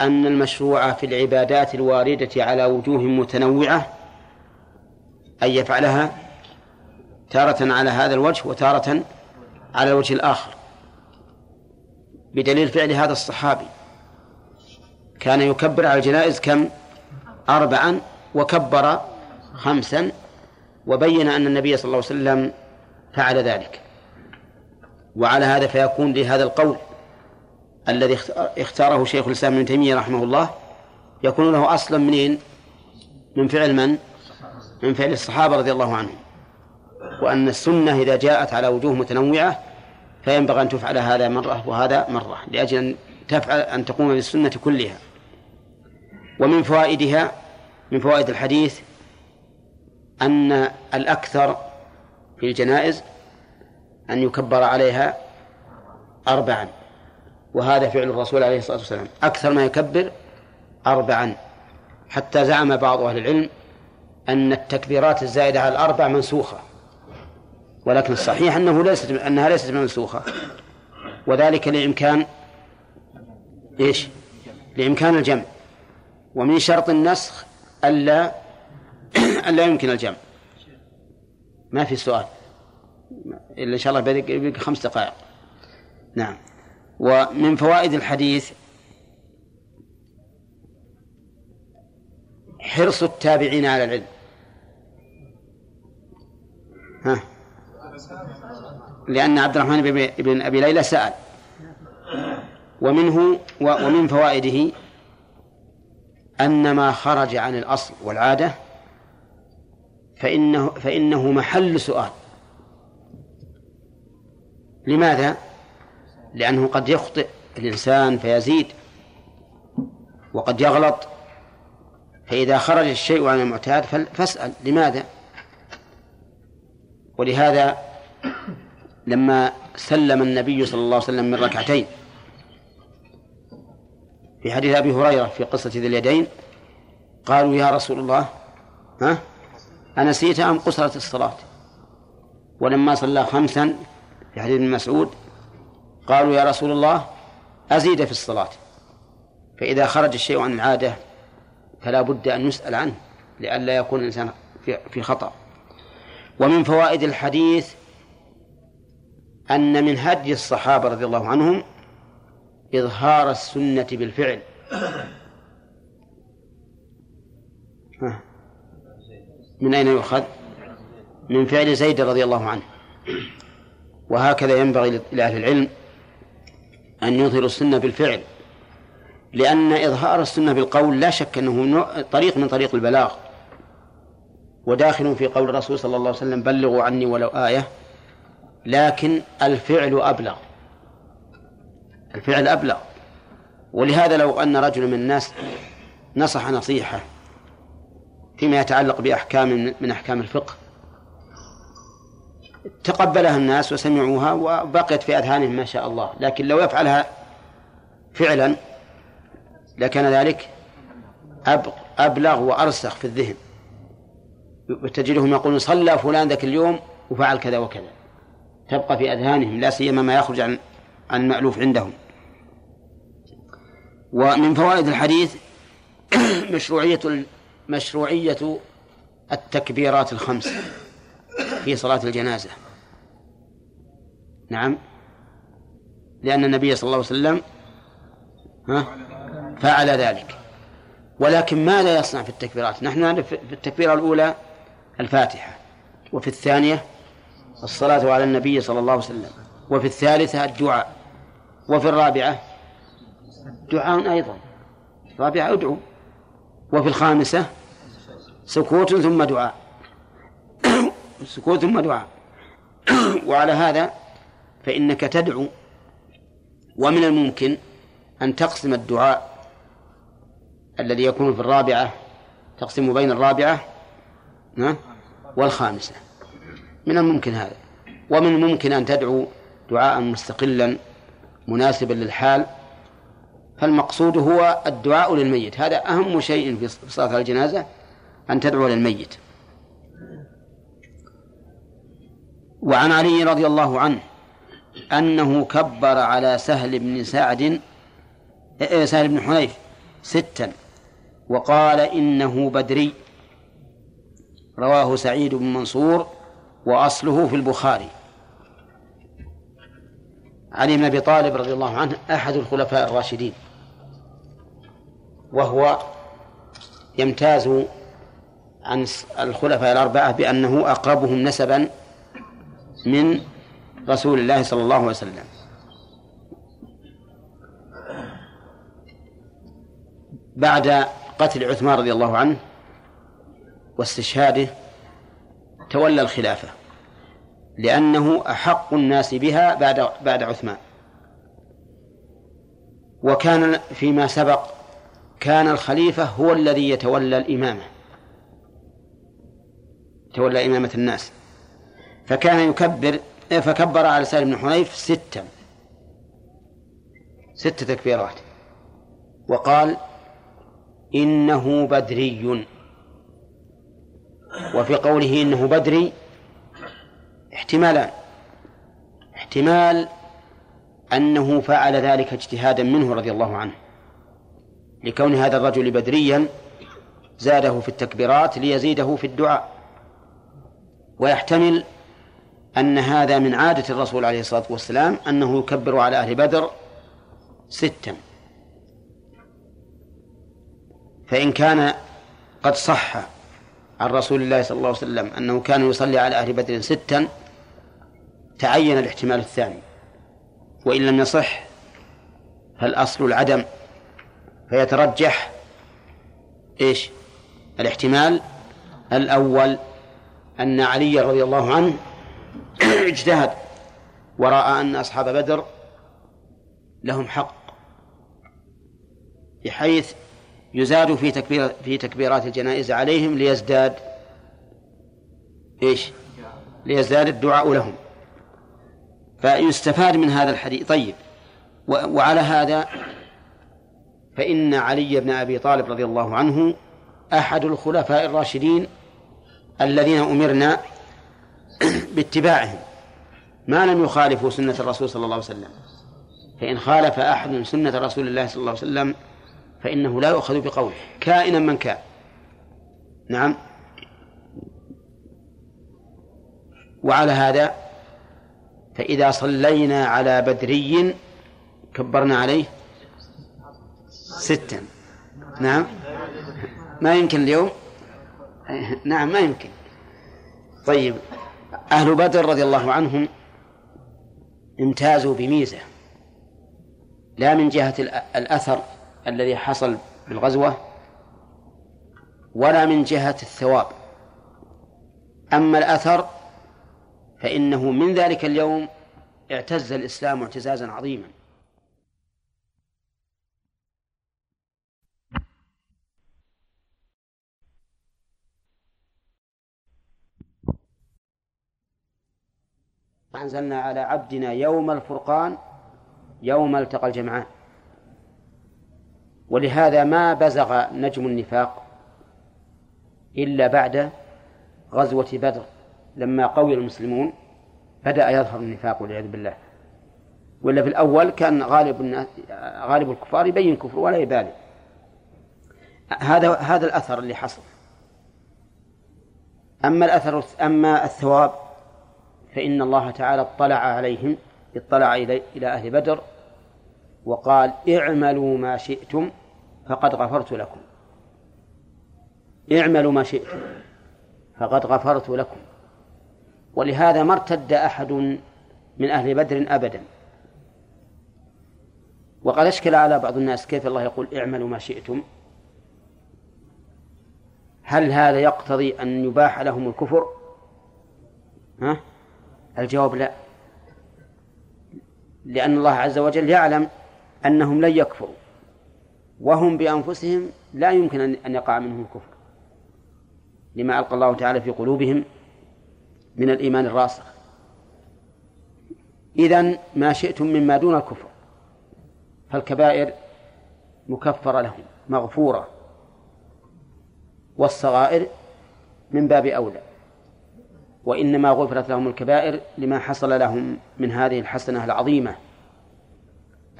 أن المشروع في العبادات الواردة على وجوه متنوعة أن يفعلها تارة على هذا الوجه وتارة على الوجه الآخر. بدليل فعل هذا الصحابي كان يكبر على الجنائز كم؟ أربعا وكبر خمسا وبين أن النبي صلى الله عليه وسلم فعل ذلك وعلى هذا فيكون لهذا القول الذي اختاره شيخ الإسلام ابن تيمية رحمه الله يكون له أصلا منين؟ من فعل من؟ من فعل الصحابة رضي الله عنهم وأن السنة إذا جاءت على وجوه متنوعة فينبغي أن تفعل هذا مرة وهذا مرة لأجل أن تفعل أن تقوم بالسنة كلها ومن فوائدها من فوائد الحديث أن الأكثر في الجنائز أن يكبر عليها أربعا وهذا فعل الرسول عليه الصلاة والسلام. أكثر ما يكبر أربعا. حتى زعم بعض أهل العلم أن التكبيرات الزائدة على الأربع منسوخة ولكن الصحيح أنه ليست أنها ليست منسوخة. وذلك لإمكان إيش؟ لإمكان الجمع. ومن شرط النسخ ألا ألا يمكن الجمع. ما في سؤال. إلا إن شاء الله بيبقى خمس دقائق. نعم. ومن فوائد الحديث حرص التابعين على العلم. ها؟ لأن عبد الرحمن بن أبي ليلى سأل. ومنه ومن فوائده أن ما خرج عن الأصل والعادة فإنه فإنه محل سؤال لماذا؟ لأنه قد يخطئ الإنسان فيزيد وقد يغلط فإذا خرج الشيء عن المعتاد فاسأل لماذا؟ ولهذا لما سلم النبي صلى الله عليه وسلم من ركعتين في حديث أبي هريرة في قصة ذي اليدين قالوا يا رسول الله ها؟ أنسيت أم قصرت الصلاة؟ ولما صلى خمسا في حديث ابن مسعود قالوا يا رسول الله أزيد في الصلاة. فإذا خرج الشيء عن العادة فلا بد أن يسأل عنه لئلا يكون الإنسان في خطأ. ومن فوائد الحديث أن من هدي الصحابة رضي الله عنهم إظهار السنة بالفعل. من أين يؤخذ؟ من فعل زيد رضي الله عنه. وهكذا ينبغي لأهل العلم أن يظهروا السنة بالفعل. لأن إظهار السنة بالقول لا شك أنه طريق من طريق البلاغ. وداخل في قول الرسول صلى الله عليه وسلم بلغوا عني ولو آية لكن الفعل أبلغ. الفعل أبلغ. ولهذا لو أن رجل من الناس نصح نصيحة فيما يتعلق بأحكام من أحكام الفقه تقبلها الناس وسمعوها وبقيت في أذهانهم ما شاء الله. لكن لو يفعلها فعلا لكان ذلك أبلغ وأرسخ في الذهن. وتجدهم يقولون صلى فلان ذاك اليوم وفعل كذا وكذا. تبقى في أذهانهم لا سيما ما يخرج عن عن المألوف عندهم. ومن فوائد الحديث مشروعية مشروعية التكبيرات الخمس في صلاة الجنازة. نعم. لأن النبي صلى الله عليه وسلم ها فعل ذلك. ولكن ماذا يصنع في التكبيرات؟ نحن نعرف في التكبيرة الأولى الفاتحة وفي الثانية الصلاة على النبي صلى الله عليه وسلم وفي الثالثة الدعاء وفي الرابعة دعاء أيضا. الرابعة ادعو. وفي الخامسة سكوت ثم دعاء. سكوت ثم دعاء. وعلى هذا فإنك تدعو. ومن الممكن أن تقسم الدعاء الذي يكون في الرابعة تقسم بين الرابعة والخامسة. من الممكن هذا. ومن الممكن أن تدعو دعاء مستقلا مناسبا للحال. فالمقصود هو الدعاء للميت. هذا أهم شيء في صلاة الجنازة أن تدعو للميت. وعن علي رضي الله عنه أنه كبر على سهل بن سعد إيه، سهل بن حنيف ستا وقال إنه بدري. رواه سعيد بن منصور وأصله في البخاري. علي بن أبي طالب رضي الله عنه أحد الخلفاء الراشدين. وهو يمتاز عن الخلفاء الأربعة بأنه أقربهم نسبا من رسول الله صلى الله عليه وسلم. بعد قتل عثمان رضي الله عنه واستشهاده تولى الخلافة لأنه أحق الناس بها بعد بعد عثمان. وكان فيما سبق كان الخليفة هو الذي يتولى الإمامة. تولى إمامة الناس. فكان يكبر فكبر على سالم بن حنيف ستا. ست تكبيرات. وقال إنه بدري. وفي قوله إنه بدري احتمالان احتمال أنه فعل ذلك اجتهادا منه رضي الله عنه. لكون هذا الرجل بدريا زاده في التكبيرات ليزيده في الدعاء. ويحتمل أن هذا من عادة الرسول عليه الصلاة والسلام أنه يكبر على أهل بدر ستا. فإن كان قد صح عن رسول الله صلى الله عليه وسلم أنه كان يصلي على أهل بدر ستا تعين الاحتمال الثاني. وإن لم يصح فالأصل العدم. فيترجح إيش؟ الاحتمال الأول أن علي رضي الله عنه اجتهد ورأى أن أصحاب بدر لهم حق بحيث يزاد في تكبير في تكبيرات الجنائز عليهم ليزداد إيش؟ ليزداد الدعاء لهم. فيستفاد من هذا الحديث. طيب وعلى هذا فإن علي بن أبي طالب رضي الله عنه أحد الخلفاء الراشدين الذين أمرنا باتباعهم. ما لم يخالفوا سنة الرسول صلى الله عليه وسلم. فإن خالف أحد سنة رسول الله صلى الله عليه وسلم فإنه لا يؤخذ بقوله. كائنا من كان. نعم. وعلى هذا فإذا صلينا على بدري كبرنا عليه ستا. نعم. ما يمكن اليوم؟ نعم ما يمكن. طيب أهل بدر رضي الله عنهم امتازوا بميزة. لا من جهة الأثر الذي حصل بالغزوة ولا من جهة الثواب. أما الأثر فإنه من ذلك اليوم اعتز الإسلام اعتزازا عظيما. أنزلنا على عبدنا يوم الفرقان يوم التقى الجمعان. ولهذا ما بزغ نجم النفاق إلا بعد غزوة بدر لما قوي المسلمون بدأ يظهر النفاق والعياذ بالله. ولا في الأول كان غالب الناس غالب الكفار يبين كفر ولا يبالي. هذا هذا الأثر اللي حصل. أما الأثر أما الثواب فإن الله تعالى اطلع عليهم اطلع إلى أهل بدر وقال اعملوا ما شئتم فقد غفرت لكم. اعملوا ما شئتم فقد غفرت لكم. ولهذا ما ارتد أحد من أهل بدر أبدا. وقد أشكل على بعض الناس كيف الله يقول اعملوا ما شئتم؟ هل هذا يقتضي أن يباح لهم الكفر؟ ها؟ الجواب لا. لأن الله عز وجل يعلم أنهم لن يكفروا وهم بأنفسهم لا يمكن أن يقع منهم الكفر لما ألقى الله تعالى في قلوبهم من الإيمان الراسخ. إذن ما شئتم مما دون الكفر فالكبائر مكفرة لهم مغفورة والصغائر من باب أولى. وإنما غفرت لهم الكبائر لما حصل لهم من هذه الحسنة العظيمة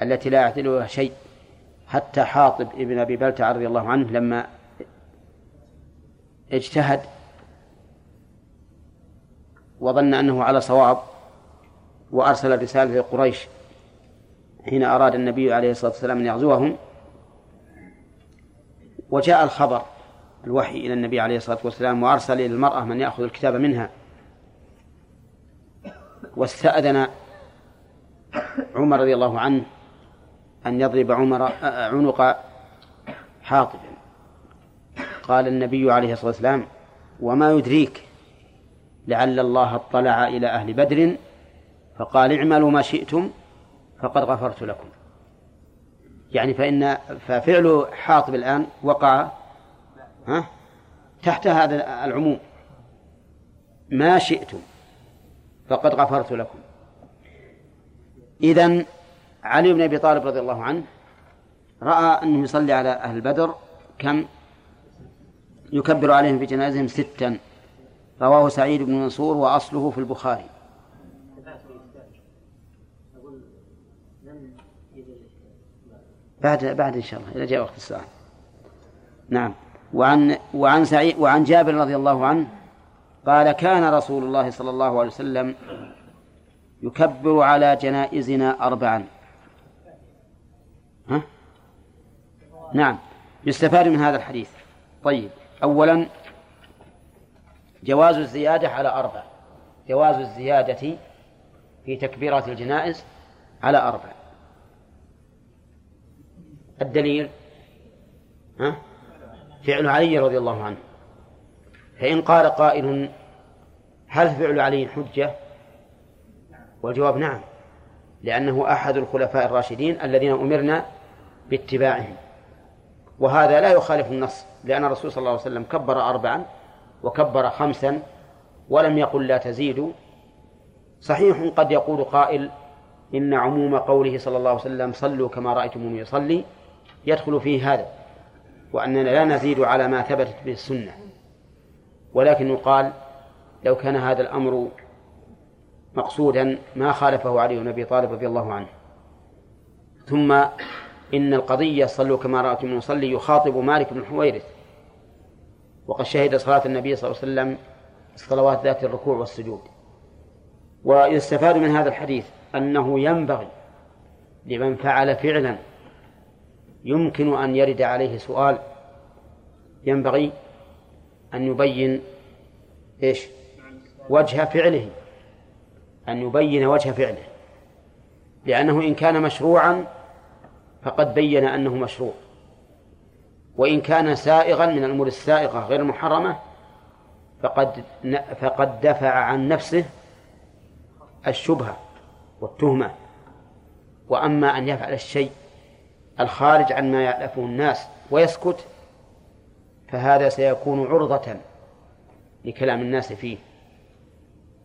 التي لا يعتلها شيء. حتى حاطب ابن أبي بلتع رضي الله عنه لما اجتهد وظن أنه على صواب وأرسل رسالة لقريش حين أراد النبي عليه الصلاة والسلام أن يغزوهم وجاء الخبر الوحي إلى النبي عليه الصلاة والسلام وأرسل إلى المرأة من يأخذ الكتاب منها. واستأذن عمر رضي الله عنه أن يضرب عمر عنق حاطب. قال النبي عليه الصلاة والسلام وما يدريك لعل الله اطلع إلى أهل بدر فقال اعملوا ما شئتم فقد غفرت لكم. يعني فإن ففعل حاطب الآن وقع ها تحت هذا العموم. ما شئتم فقد غفرت لكم. إذن علي بن أبي طالب رضي الله عنه رأى أنه يصلي على أهل بدر كم يكبر عليهم في جنازهم ستا. رواه سعيد بن منصور وأصله في البخاري. بعد بعد إن شاء الله إذا جاء وقت الساعة. نعم. وعن وعن سعيد وعن جابر رضي الله عنه قال كان رسول الله صلى الله عليه وسلم يكبر على جنائزنا أربعا. ها؟ نعم. يستفاد من هذا الحديث. طيب. أولا جواز الزيادة على أربع. جواز الزيادة في تكبيرات الجنائز على أربع. الدليل؟ ها؟ فعل علي رضي الله عنه. فإن قال قائل هل فعل علي حجة؟ والجواب نعم لأنه أحد الخلفاء الراشدين الذين أمرنا باتباعهم. وهذا لا يخالف النص لأن الرسول صلى الله عليه وسلم كبر أربعا وكبر خمسا ولم يقل لا تزيدوا صحيح قد يقول قائل إن عموم قوله صلى الله عليه وسلم صلوا كما رأيتموني يصلي يدخل فيه هذا وأننا لا نزيد على ما ثبتت به السنة. ولكن يقال لو كان هذا الأمر مقصودا ما خالفه علي بن أبي طالب رضي الله عنه. ثم إن القضية صلوا كما رأيتم يصلي يخاطب مالك بن حويرث. وقد شهد صلاة النبي صلى الله عليه وسلم الصلوات ذات الركوع والسجود. ويستفاد من هذا الحديث أنه ينبغي لمن فعل فعلا يمكن أن يرد عليه سؤال ينبغي أن يبين إيش؟ وجه فعله. أن يبين وجه فعله. لأنه إن كان مشروعا فقد بين أنه مشروع. وإن كان سائغا من الأمور السائغة غير المحرمة فقد فقد دفع عن نفسه الشبهة والتهمة. وأما أن يفعل الشيء الخارج عن ما يألفه الناس ويسكت فهذا سيكون عرضة لكلام الناس فيه.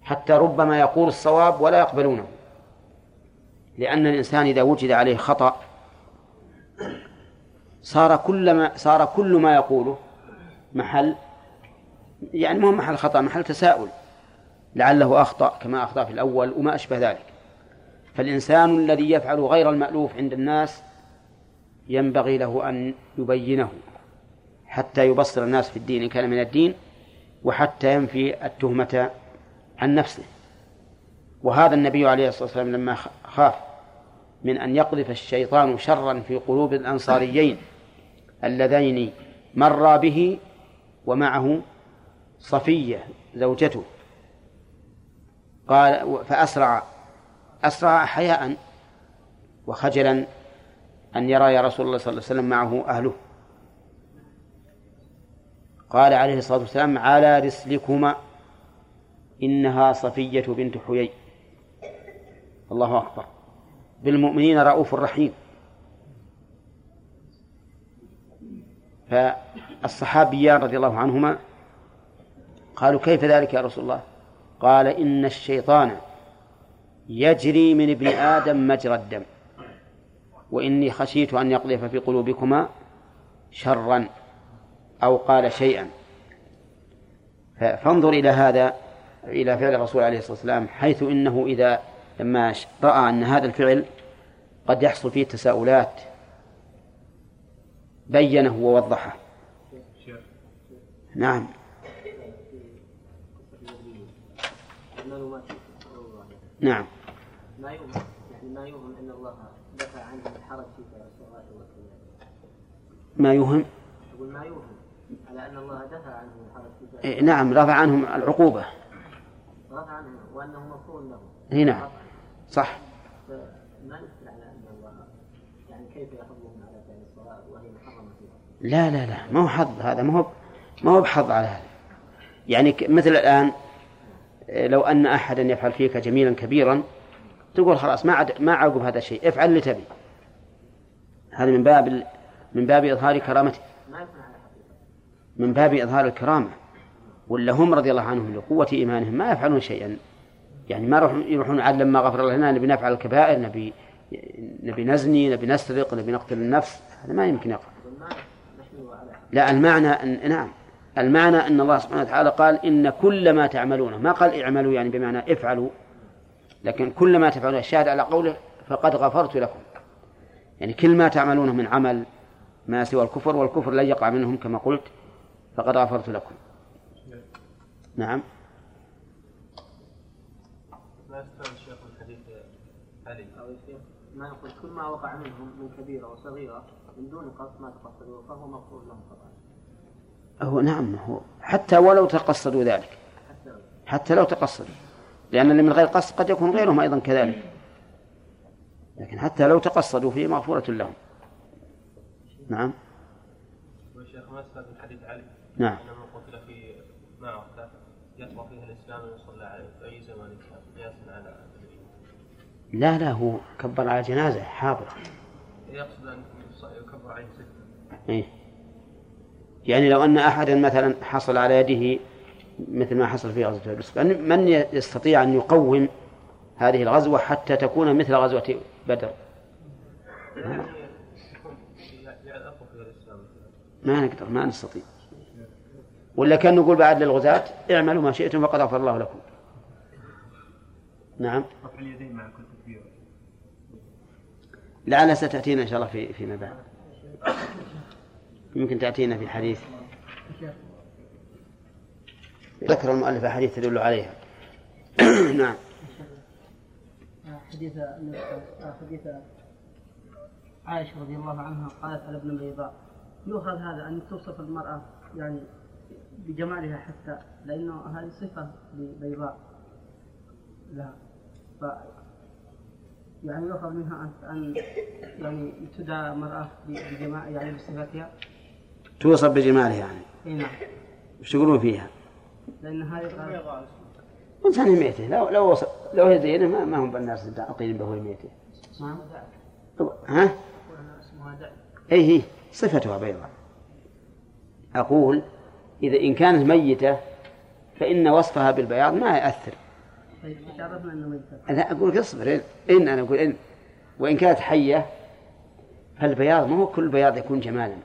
حتى ربما يقول الصواب ولا يقبلونه. لأن الإنسان إذا وجد عليه خطأ صار كل ما صار كل ما يقوله محل يعني مو محل خطأ محل تساؤل. لعله أخطأ كما أخطأ في الأول وما أشبه ذلك. فالإنسان الذي يفعل غير المألوف عند الناس ينبغي له أن يبينه. حتى يبصر الناس في الدين إن كان من الدين وحتى ينفي التهمة عن نفسه. وهذا النبي عليه الصلاة والسلام لما خاف من أن يقذف الشيطان شرا في قلوب الأنصاريين اللذين مر به ومعه صفية زوجته. قال فأسرع أسرع حياء وخجلا أن يرى يا رسول الله صلى الله عليه وسلم معه أهله. قال عليه الصلاة والسلام على رسلكما إنها صفية بنت حيي. الله أكبر. بالمؤمنين رؤوف رحيم. فالصحابيان رضي الله عنهما قالوا كيف ذلك يا رسول الله؟ قال إن الشيطان يجري من ابن آدم مجرى الدم. وإني خشيت أن يقذف في قلوبكما شرا. أو قال شيئا. فانظر إلى هذا إلى فعل الرسول عليه الصلاة والسلام حيث إنه إذا لما رأى أن هذا الفعل قد يحصل فيه تساؤلات بينه ووضحه. نعم. نعم. ما يؤمن يعني ما يؤمن أن الله دفع عنه الحرج في الصلاة والسلام ما يوهم؟ أن الله دفع عنه الحرج في إيه نعم رفع عنهم العقوبة. رفع عنهم وأنه مغفور له اي نعم. صح. ما نسأل على أن الله؟ يعني كيف يحضهم على فعل الصلاة وهي محرمة لا لا لا ما هو حظ هذا ما هو ما هو بحظ على هذا. يعني مثل الآن لو أن أحدا يفعل فيك جميلا كبيرا تقول خلاص ما عد ما عقب هذا الشيء. افعل اللي تبي. هذا من باب من باب إظهار كرامته. من باب إظهار الكرامة ولا هم رضي الله عنهم لقوة إيمانهم ما يفعلون شيئا. يعني ما يروحون عاد لما غفر الله لنا نبي نفعل الكبائر نبي نبي نزني نبي نسرق نبي نقتل النفس هذا ما يمكن يقع لا المعنى أن نعم. المعنى أن الله سبحانه وتعالى قال إن كل ما تعملونه ما قال اعملوا يعني بمعنى افعلوا لكن كل ما تفعلون الشاهد على قوله فقد غفرت لكم. يعني كل ما تعملونه من عمل ما سوى الكفر والكفر لن يقع منهم كما قلت. فقد غفرت لكم. نعم. ما يستوعب الشيخ من حديث علي ما يقول كل ما وقع منهم من كبيرة وصغيرة من دون قصد ما تقصدوا فهو مغفور لهم طبعا هو نعم هو حتى ولو تقصدوا ذلك. حتى لو تقصدوا. لأن اللي من غير قصد قد يكون غيرهم أيضا كذلك. لكن حتى لو تقصدوا فيه مغفورة لهم. نعم. والشيخ ما من حديث علي نعم. من قتل في معركة يطبع فيها الإسلام ويصلى عليه في أي زمان كان قياسا على لا لا هو كبر على جنازة حاضرة يقصد أن يكبر عليه ستة. إيه؟ يعني لو أن أحدا مثلا حصل على يده مثل ما حصل في غزوة بدر من يستطيع أن يقوم هذه الغزوة حتى تكون مثل غزوة بدر؟ ما نقدر ما نستطيع. ولا كان نقول بعد للغزاة اعملوا ما شئتم فقد غفر الله لكم. نعم. رفع اليدين مع كل تكبير لعلها ستأتينا إن شاء الله في فيما بعد. يمكن تأتينا في الحديث. ذكر المؤلف أحاديث تدل عليها. نعم. حديث حديث عائشة رضي الله عنها قالت على ابن بيضاء يؤخذ هذا أن توصف المرأة يعني بجمالها حتى لأنه هذه صفة بيضاء لها. ف يعني يؤخذ منها أن يعني تدعى مرأة بجمال يعني بصفتها. توصف بجمالها يعني. إي نعم. وش تقولون فيها؟ لأن هذه إنسان يميته لو لو وصف لو هي زينة ما, ما هم بالناس تعطين به يميته نعم. ها؟ أي هي صفتها بيضاء. أقول إذا إن كانت ميتة فإن وصفها بالبياض ما يأثر طيب أنه ميتة أنا أقول اصبر إن أنا أقول إن. وإن كانت حية فالبياض ما هو كل بياض يكون جمالا.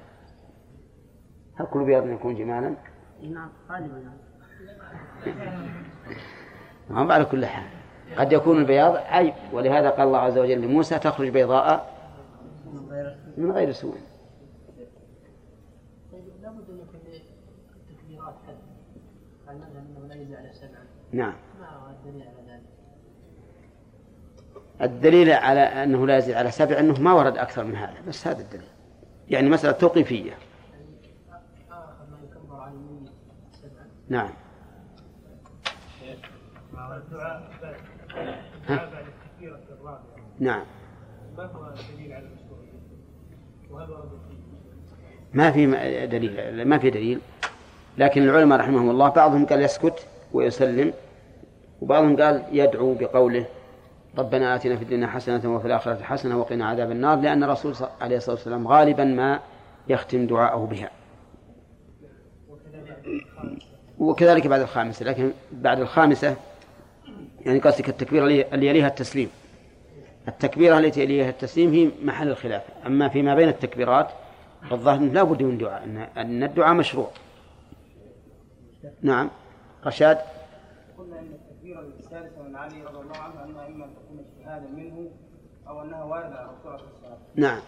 هل كل بياض يكون جمالا؟ نعم غالبا نعم ما على كل حال. قد يكون البياض عيب ولهذا قال الله عز وجل لموسى تخرج بيضاء من غير سوء. نعم. الدليل على أنه لا يزيد على سبع أنه ما ورد أكثر من هذا بس هذا الدليل. يعني مسألة توقيفية. نعم. ها؟ نعم. ما هو الدليل على ما في دليل ما في دليل. لكن العلماء رحمهم الله بعضهم قال يسكت ويسلم وبعضهم قال يدعو بقوله ربنا آتنا في الدنيا حسنة وفي الآخرة حسنة وقنا عذاب النار لأن الرسول عليه الصلاة والسلام غالبا ما يختم دعاءه بها. وكذلك بعد الخامسة لكن بعد الخامسة يعني قصدك التكبيرة اللي يليها التسليم. التكبيرة التي يليها التسليم هي محل الخلاف. أما فيما بين التكبيرات فالظاهر لا بد من دعاء أن الدعاء مشروع. نعم. رشاد؟ قلنا ان التكبيره السادسه من علي رضي الله عنه انها إما أن تكون اجتهادا منه أو أنها واردة على الرسول عليه الصلاة. نعم.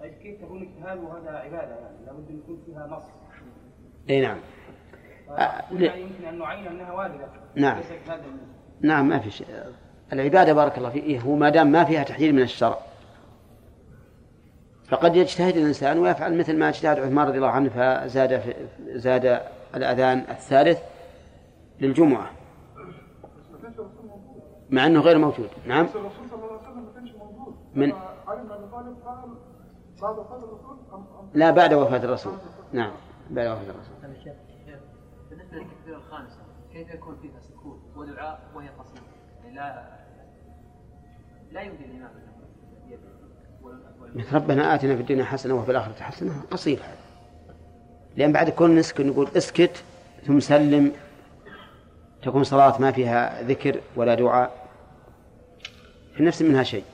طيب كيف تكون اجتهاد وهذا عبادة يعني؟ لابد أن يكون فيها نص. إي نعم. يمكن أن نعين أنها واردة. نعم. نعم ما في شيء. العبادة بارك الله فيه هو ما دام ما فيها تحذير من الشرع. فقد يجتهد الإنسان ويفعل مثل ما اجتهد عثمان رضي الله عنه فزاد زاد الأذان الثالث للجمعة. مع أنه غير موجود. نعم. من لا بعد وفاة الرسول. نعم. بعد وفاة الرسول. بالنسبة للتكبيرة الخامسة كيف يكون فيها سكون ودعاء وهي قصيرة؟ يعني لا لا يمكن الإمام مثل ربنا آتنا في الدنيا حسنة وفي الآخرة حسنة. قصير هذا. لأن بعد كل نسكت نقول اسكت ثم سلم. تكون صلاة ما فيها ذكر ولا دعاء. في نفس منها شيء.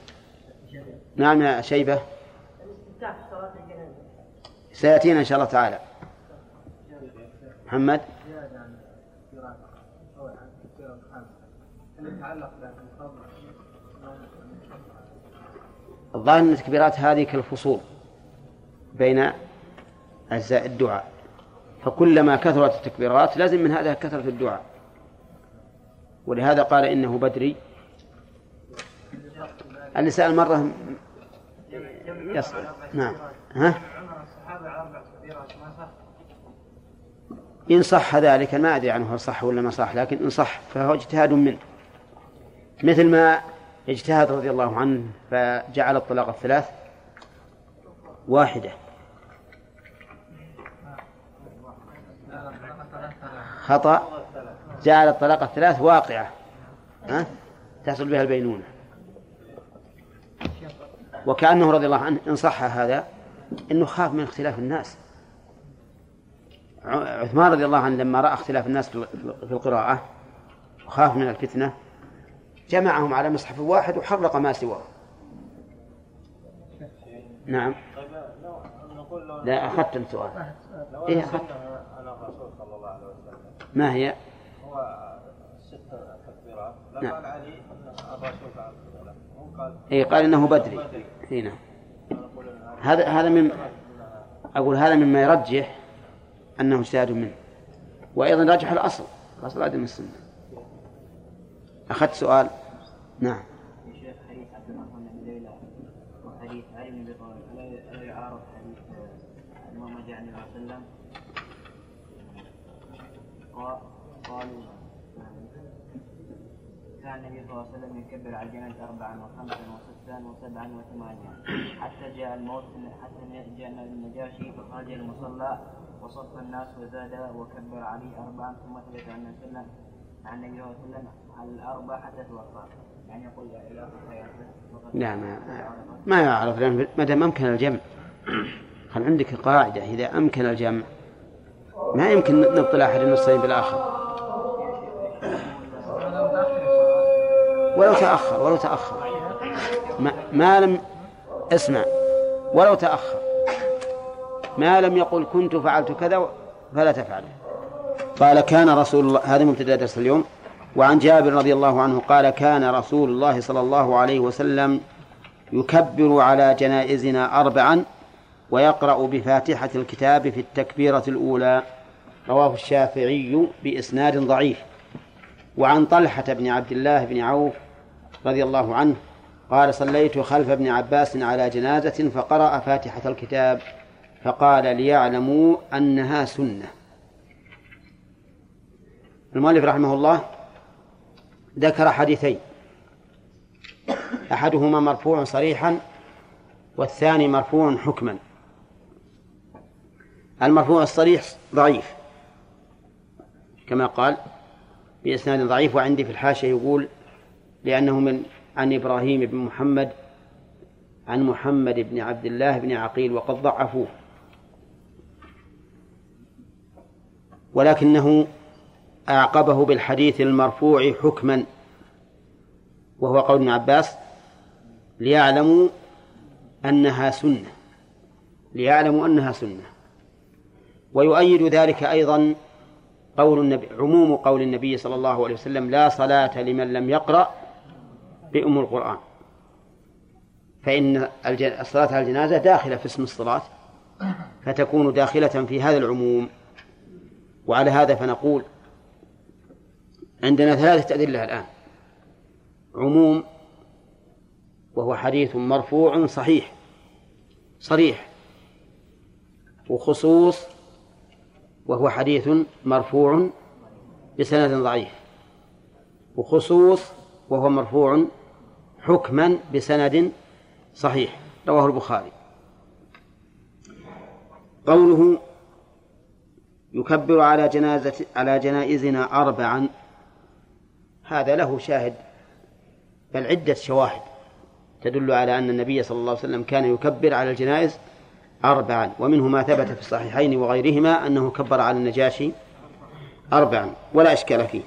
نعم يا شيبة. سيأتينا إن شاء الله تعالى. محمد. الظاهر أن التكبيرات هذه كالفصول بين أجزاء الدعاء. فكلما كثرت التكبيرات لازم من هذا كثرة الدعاء. ولهذا قال إنه بدري. اللي سأل مرة يصل نعم. ها؟ إن صح ذلك ما أدري عنه صح ولا ما صح لكن إن صح فهو اجتهاد منه. مثل ما اجتهد رضي الله عنه فجعل الطلاق الثلاث واحدة. خطأ. جعل الطلاق الثلاث واقعة. ها؟ تحصل بها البينونة. وكأنه رضي الله عنه إن صح هذا إنه خاف من اختلاف الناس. عثمان رضي الله عنه لما رأى اختلاف الناس في القراءة وخاف من الفتنة جمعهم على مصحف واحد وحرق ما سواه. نعم. لا أخذت السؤال إيه أخذت. عليه وسلم ما هي؟ هو ست تكبيرات. لا نعم. قال علي أن الرسول هو قال إنه بدري. إيه نعم. هذا هذا من أقول هذا مما يرجح أنه اجتهاد منه. وأيضا رجح الأصل. الأصل عدم السنة. أخذت سؤال؟ نعم. قالوا كان النبي صلى الله عليه وسلم يكبر على الجنازة أربعا وخمسا وستا وسبعا وثمانيا. حتى جاء الموت حتى جاء النجاشي فخرج المصلى وصف الناس وزاد وكبر علي أربعا ثم ثبت عن النبي صلى الله عليه وسلم عن النبي صلى الله عليه وسلم على الأربع حتى توفى. يعني يقول إلى آخر حياته وقد- لا ما ما يعرف لأن ما دام أمكن الجمع. خل عندك قاعدة إذا أمكن الجمع؟ ما يمكن نبطل أحد النصين بالآخر. ولو تأخر ولو تأخر. ما, ما لم أسمع. ولو تأخر. ما لم يقل كنت فعلت كذا فلا تفعله قال كان رسول الله هذا مبتدأ درس اليوم. وعن جابر رضي الله عنه قال كان رسول الله صلى الله عليه وسلم يكبر على جنائزنا أربعا ويقرأ بفاتحة الكتاب في التكبيرة الأولى. رواه الشافعي بإسناد ضعيف. وعن طلحة بن عبد الله بن عوف رضي الله عنه قال صليت خلف ابن عباس على جنازة فقرأ فاتحة الكتاب فقال ليعلموا أنها سنة. المؤلف رحمه الله ذكر حديثين أحدهما مرفوع صريحا والثاني مرفوع حكما. المرفوع الصريح ضعيف كما قال بإسناد ضعيف وعندي في الحاشية يقول لأنه من عن إبراهيم بن محمد عن محمد بن عبد الله بن عقيل وقد ضعفوه. ولكنه أعقبه بالحديث المرفوع حكما وهو قول ابن عباس ليعلموا أنها سنة ليعلموا أنها سنة. ويؤيد ذلك أيضا قول النبي عموم قول النبي صلى الله عليه وسلم لا صلاة لمن لم يقرأ بأم القرآن. فإن الصلاة على الجنازة داخلة في اسم الصلاة فتكون داخلة في هذا العموم. وعلى هذا فنقول عندنا ثلاثة أدلة الآن. عموم وهو حديث مرفوع صحيح صريح. وخصوص وهو حديث مرفوع بسند ضعيف. وخصوص وهو مرفوع حكما بسند صحيح رواه البخاري. قوله يكبر على جنازة على جنائزنا أربعا هذا له شاهد بل عدة شواهد تدل على أن النبي صلى الله عليه وسلم كان يكبر على الجنائز أربعا ومنه ما ثبت في الصحيحين وغيرهما أنه كبر على النجاشي أربعا ولا إشكال فيه.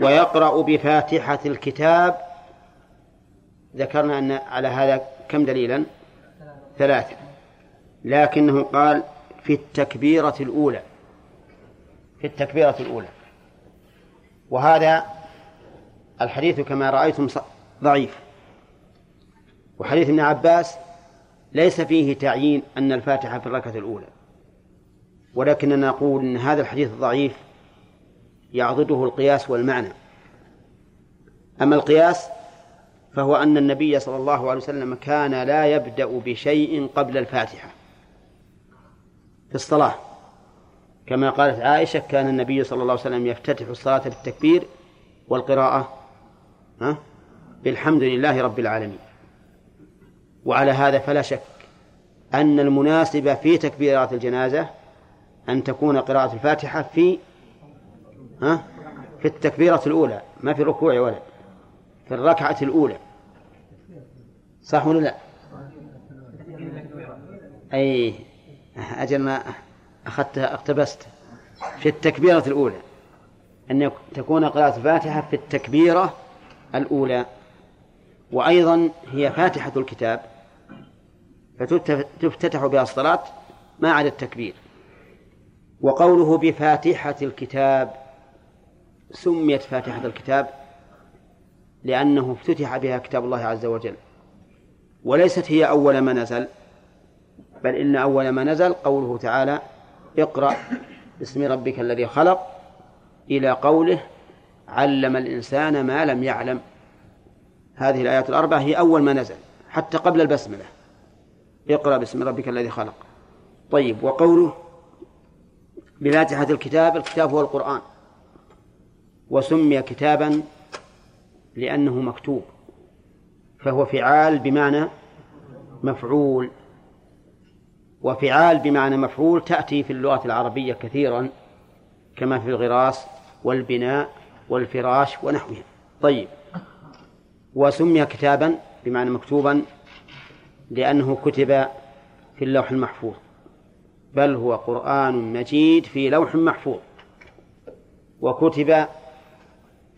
ويقرأ بفاتحة الكتاب ذكرنا أن على هذا كم دليلا؟ ثلاثة. لكنه قال في التكبيرة الأولى. في التكبيرة الأولى. وهذا الحديث كما رأيتم ضعيف. وحديث ابن عباس ليس فيه تعيين أن الفاتحة في الركعة الأولى. ولكننا نقول أن هذا الحديث ضعيف يعضده القياس والمعنى. أما القياس فهو أن النبي صلى الله عليه وسلم كان لا يبدأ بشيء قبل الفاتحة في الصلاة. كما قالت عائشة كان النبي صلى الله عليه وسلم يفتتح الصلاة بالتكبير والقراءة ها؟ بالحمد لله رب العالمين. وعلى هذا فلا شك أن المناسب في تكبيرات الجنازة أن تكون قراءة الفاتحة في ها؟ في التكبيرة الأولى ما في الركوع ولا. في الركعة الأولى. صح ولا لا؟ أي أجل ما أخذتها اقتبست. في التكبيرة الأولى. أن تكون قراءة الفاتحة في التكبيرة الأولى. وأيضا هي فاتحة الكتاب. فتفتتح بها الصلاة ما عدا التكبير. وقوله بفاتحة الكتاب سميت فاتحة الكتاب لأنه افتتح بها كتاب الله عز وجل. وليست هي أول ما نزل بل إن أول ما نزل قوله تعالى اقرأ باسم ربك الذي خلق إلى قوله علم الإنسان ما لم يعلم هذه الآيات الأربعة هي أول ما نزل حتى قبل البسملة اقرأ باسم ربك الذي خلق طيب وقوله بفاتحة الكتاب الكتاب هو القرآن. وسمي كتابا لأنه مكتوب فهو فعال بمعنى مفعول. وفعال بمعنى مفعول تأتي في اللغة العربية كثيرا كما في الغراس والبناء والفراش ونحوها. طيب. وسمي كتابا بمعنى مكتوبا لأنه كتب في اللوح المحفوظ بل هو قرآن مجيد في لوح محفوظ. وكتب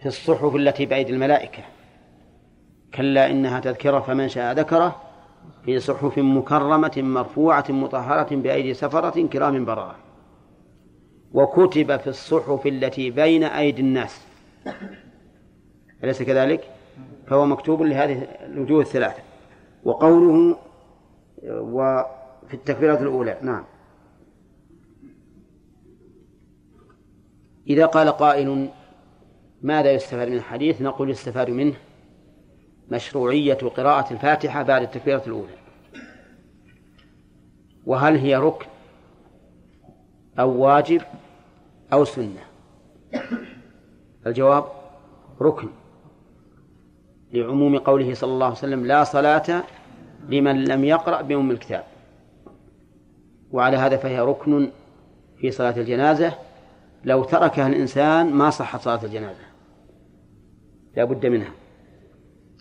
في الصحف التي بأيدي الملائكة. كلا إنها تذكرة فمن شاء ذكره في صحف مكرمة مرفوعة مطهرة بأيدي سفرة كرام بررة. وكتب في الصحف التي بين أيدي الناس. أليس كذلك؟ فهو مكتوب لهذه الوجوه الثلاثة. وقوله وفي التكبيرات الأولى نعم. إذا قال قائل ماذا يستفاد من الحديث؟ نقول يستفاد منه مشروعية قراءة الفاتحة بعد التكبيرة الأولى. وهل هي ركن أو واجب أو سنة؟ الجواب ركن. لعموم قوله صلى الله عليه وسلم لا صلاة لمن لم يقرأ بأم الكتاب. وعلى هذا فهي ركن في صلاة الجنازة. لو تركها الإنسان ما صحت صلاة الجنازة. لا بد منها.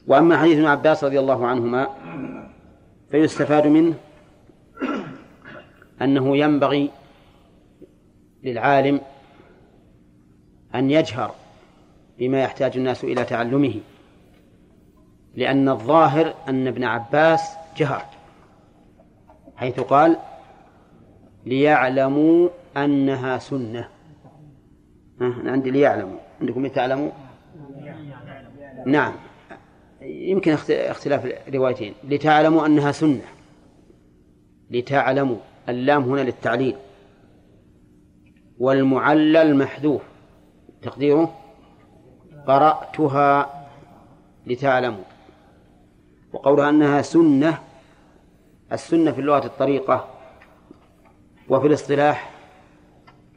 وأما حديث ابن عباس رضي الله عنهما فيستفاد منه أنه ينبغي للعالم أن يجهر بما يحتاج الناس إلى تعلمه لأن الظاهر أن ابن عباس جهر حيث قال ليعلموا أنها سنة. عندي ليعلموا. عندكم تعلموا نعم. يمكن اختلاف الروايتين. لتعلموا أنها سنة. لتعلموا اللام هنا للتعليل. والمعلل محذوف. تقديره؟ قرأتها لتعلموا. وقولها أنها سنة السنة في اللغة الطريقة وفي الاصطلاح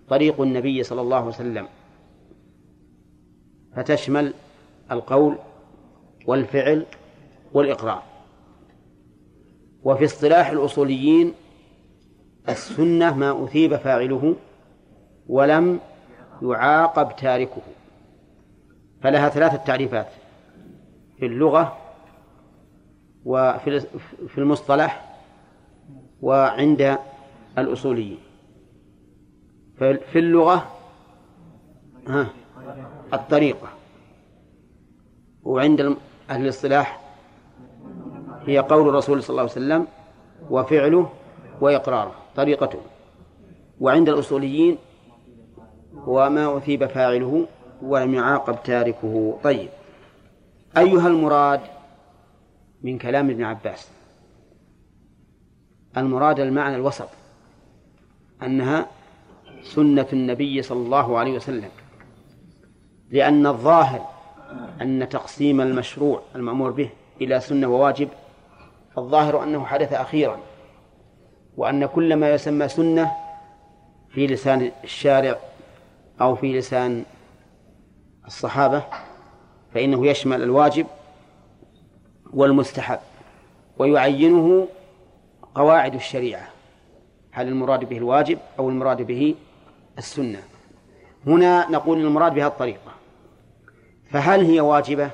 طريق النبي صلى الله عليه وسلم. فتشمل القول والفعل والإقرار. وفي اصطلاح الأصوليين السنة ما أثيب فاعله ولم يعاقب تاركه. فلها ثلاثة تعريفات في اللغة وفي في المصطلح وعند الأصوليين. في اللغة الطريقة. وعند أهل الاصطلاح هي قول الرسول صلى الله عليه وسلم وفعله وإقراره طريقته. وعند الأصوليين وما أثيب فاعله ولم يعاقب تاركه. طيب. أيها المراد من كلام ابن عباس؟ المراد المعنى الوسط أنها سنة النبي صلى الله عليه وسلم. لأن الظاهر أن تقسيم المشروع المأمور به إلى سنة وواجب الظاهر أنه حدث أخيرا وأن كل ما يسمى سنة في لسان الشارع أو في لسان الصحابة فإنه يشمل الواجب والمستحب ويعينه قواعد الشريعة هل المراد به الواجب أو المراد به السنة. هنا نقول المراد بها الطريقة. فهل هي واجبة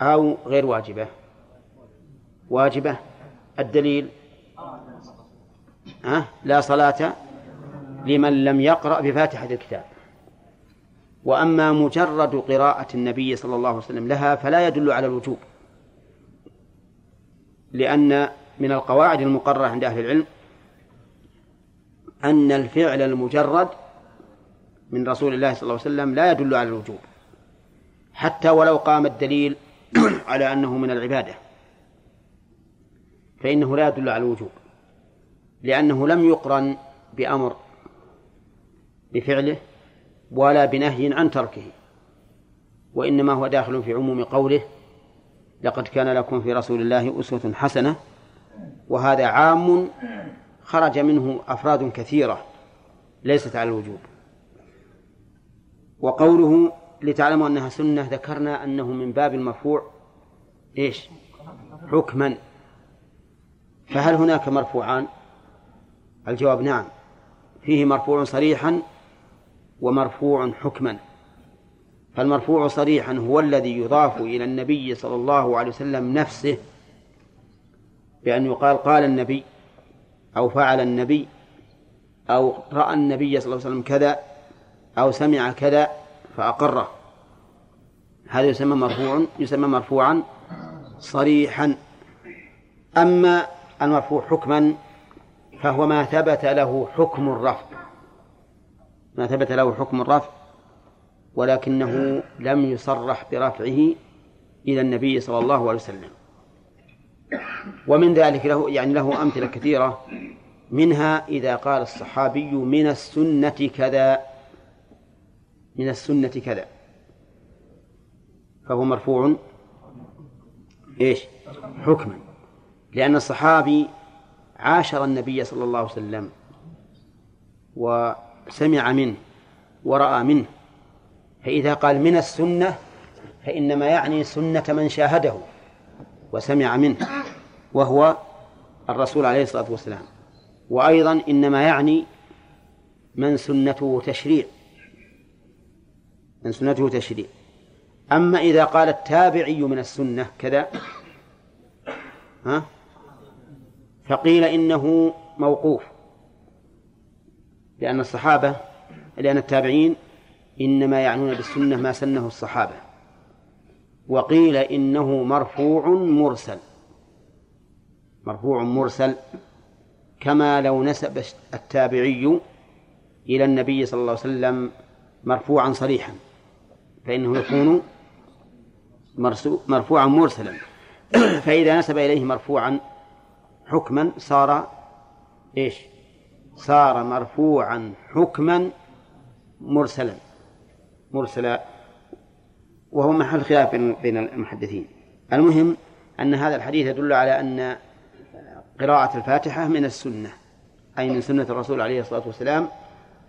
أو غير واجبة؟ واجبة. الدليل؟ ها؟ لا صلاة لمن لم يقرأ بفاتحة الكتاب. وأما مجرد قراءة النبي صلى الله عليه وسلم لها فلا يدل على الوجوب لأن من القواعد المقررة عند أهل العلم أن الفعل المجرد من رسول الله صلى الله عليه وسلم لا يدل على الوجوب حتى ولو قام الدليل على أنه من العبادة. فإنه لا يدل على الوجوب لأنه لم يقرن بأمر بفعله ولا بنهي عن تركه وإنما هو داخل في عموم قوله لقد كان لكم في رسول الله أسوة حسنة وهذا عام خرج منه أفراد كثيرة ليست على الوجوب. وقوله لتعلموا أنها سنة ذكرنا أنه من باب المرفوع إيش؟ حكما. فهل هناك مرفوعان؟ الجواب نعم. فيه مرفوع صريحا ومرفوع حكما. فالمرفوع صريحا هو الذي يضاف إلى النبي صلى الله عليه وسلم نفسه بأن يقال قال النبي أو فعل النبي أو رأى النبي صلى الله عليه وسلم كذا أو سمع كذا فأقره. هذا يسمى مرفوع يسمى مرفوعا صريحا. أما المرفوع حكما فهو ما ثبت له حكم الرفع ما ثبت له حكم الرفع ولكنه لم يصرح برفعه إلى النبي صلى الله عليه وسلم. ومن ذلك له يعني له أمثلة كثيرة. منها إذا قال الصحابي من السنة كذا. من السنة كذا. فهو مرفوع. إيش؟ حكما. لأن الصحابي عاشر النبي صلى الله عليه وسلم وسمع منه ورأى منه. فإذا قال من السنة فإنما يعني سنة من شاهده. وسمع منه وهو الرسول عليه الصلاة والسلام. وأيضا إنما يعني من سنته تشريع. من سنته تشريع. أما إذا قال التابعي من السنة كذا ها فقيل إنه موقوف. لأن الصحابة لأن التابعين إنما يعنون بالسنة ما سنه الصحابة. وقيل إنه مرفوع مرسل. مرفوع مرسل كما لو نسب التابعي إلى النبي صلى الله عليه وسلم مرفوعا صريحا فإنه يكون مرفوعا مرسلا. فإذا نسب إليه مرفوعا حكما صار إيش؟ صار مرفوعا حكما مرسلا. مرسلا وهو محل خلاف بين المحدثين. المهم أن هذا الحديث يدل على أن قراءة الفاتحة من السنة أي من سنة الرسول عليه الصلاة والسلام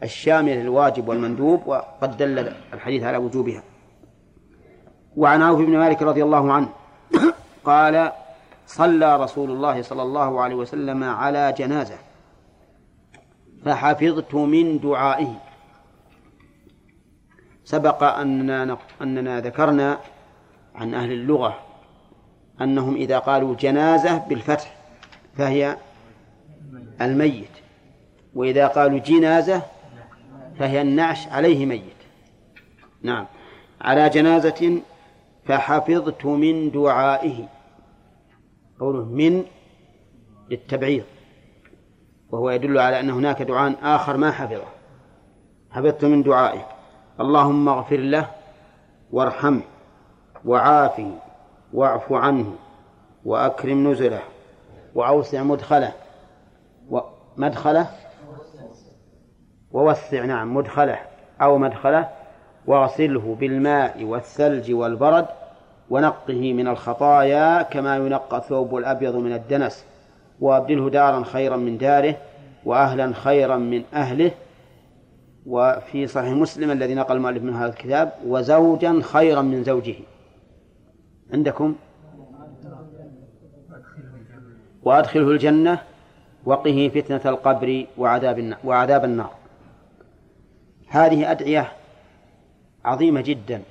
الشاملة للواجب والمندوب وقد دل الحديث على وجوبها. وعن عوف بن مالك رضي الله عنه قال صلى رسول الله صلى الله عليه وسلم على جنازة فحفظت من دعائه. سبق أننا, أننا ذكرنا عن أهل اللغة أنهم إذا قالوا جنازة بالفتح فهي الميت وإذا قالوا جنازة فهي النعش عليه ميت. نعم. على جنازة فحفظت من دعائه. قوله من للتبعيض. وهو يدل على أن هناك دعاء آخر ما حفظه. حفظت من دعائه. اللهم اغفر له وارحمه وعافه واعف عنه وأكرم نزله وأوسع مدخله ومدخله ووسع نعم مدخله أو مدخله واغسله بالماء والثلج والبرد ونقه من الخطايا كما ينقى الثوب الأبيض من الدنس وأبدله دارا خيرا من داره وأهلا خيرا من أهله وفي صحيح مسلم الذي نقل المؤلف من هذا الكتاب وزوجا خيرا من زوجه. عندكم؟ وأدخله الجنة وقه فتنة القبر وعذاب وعذاب النار. هذه أدعية عظيمة جدا.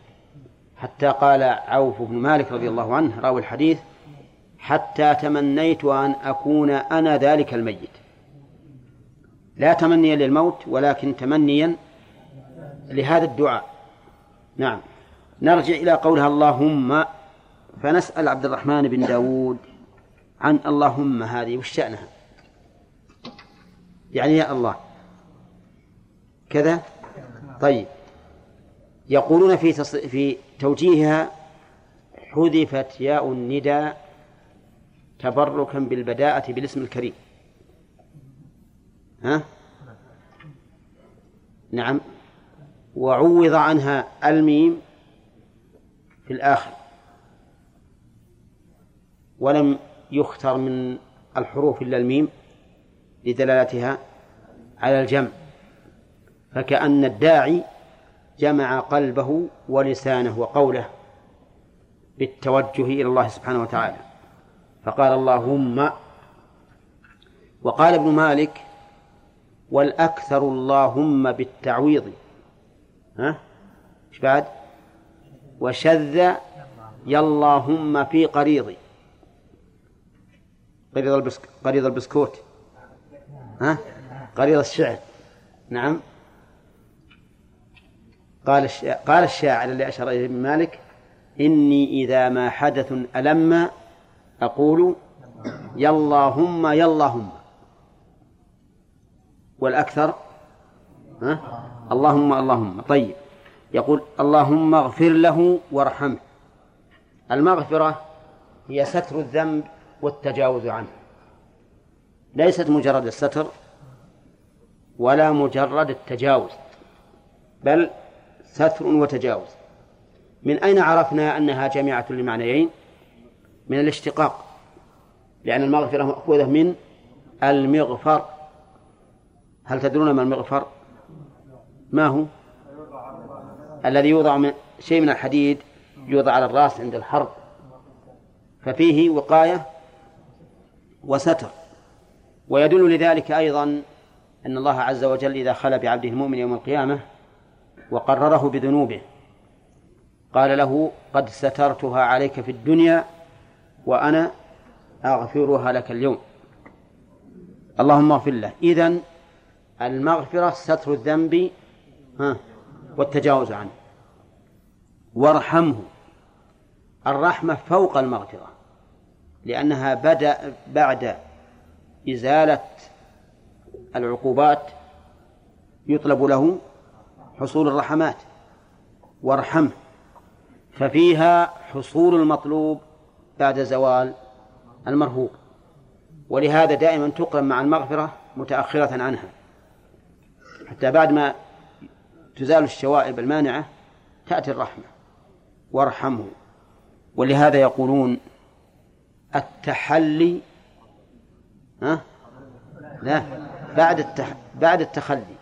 حتى قال عوف بن مالك رضي الله عنه راوي الحديث حتى تمنيت أن أكون أنا ذلك الميت. لا تمنيا للموت ولكن تمنيا لهذا الدعاء. نعم. نرجع إلى قولها اللهم فنسأل عبد الرحمن بن داود عن اللهم هذه وش شأنها؟ يعني يا الله. كذا؟ طيب. يقولون في. في توجيهها حذفت ياء النداء تبركا بالبداءة بالاسم الكريم. ها؟ نعم. وعوض عنها الميم في الآخر. ولم يختر من الحروف إلا الميم لدلالتها على الجمع. فكأن الداعي جمع قلبه ولسانه وقوله بالتوجه إلى الله سبحانه وتعالى. فقال اللهم وقال ابن مالك والأكثر اللهم بالتعويض. ها؟ إيش بعد؟ وشذ ياللهم في قريضي قريض البسك... قريض البسكوت. ها؟ قريض الشعر. نعم. قال الشاعر قال الشاعر اللي أشار إليه ابن مالك إني إذا ما حدث ألم أقول ياللهم ياللهم والأكثر ها؟ اللهم اللهم. طيب. يقول اللهم اغفر له وارحمه. المغفرة هي ستر الذنب والتجاوز عنه. ليست مجرد الستر ولا مجرد التجاوز بل ستر وتجاوز. من أين عرفنا أنها جامعة لمعنيين؟ من الاشتقاق لأن المغفرة مأخوذة من المغفر. هل تدرون ما المغفر؟ ما هو؟ الذي يوضع من شيء من الحديد يوضع على الرأس عند الحرب. ففيه وقاية وستر. ويدل لذلك أيضا أن الله عز وجل إذا خلى بعبده المؤمن يوم القيامة وقرره بذنوبه. قال له قد سترتها عليك في الدنيا وأنا أغفرها لك اليوم. اللهم اغفر له. إذن المغفرة ستر الذنب والتجاوز عنه. وارحمه. الرحمة فوق المغفرة لأنها بدأ بعد إزالة العقوبات يطلب له حصول الرحمات. وارحمه. ففيها حصول المطلوب بعد زوال المرهوب ولهذا دائما تقرن مع المغفرة متأخرة عنها. حتى بعد ما تزال الشوائب المانعة تأتي الرحمة. وارحمه. ولهذا يقولون التحلي ها؟ لا بعد التح... بعد التخلي.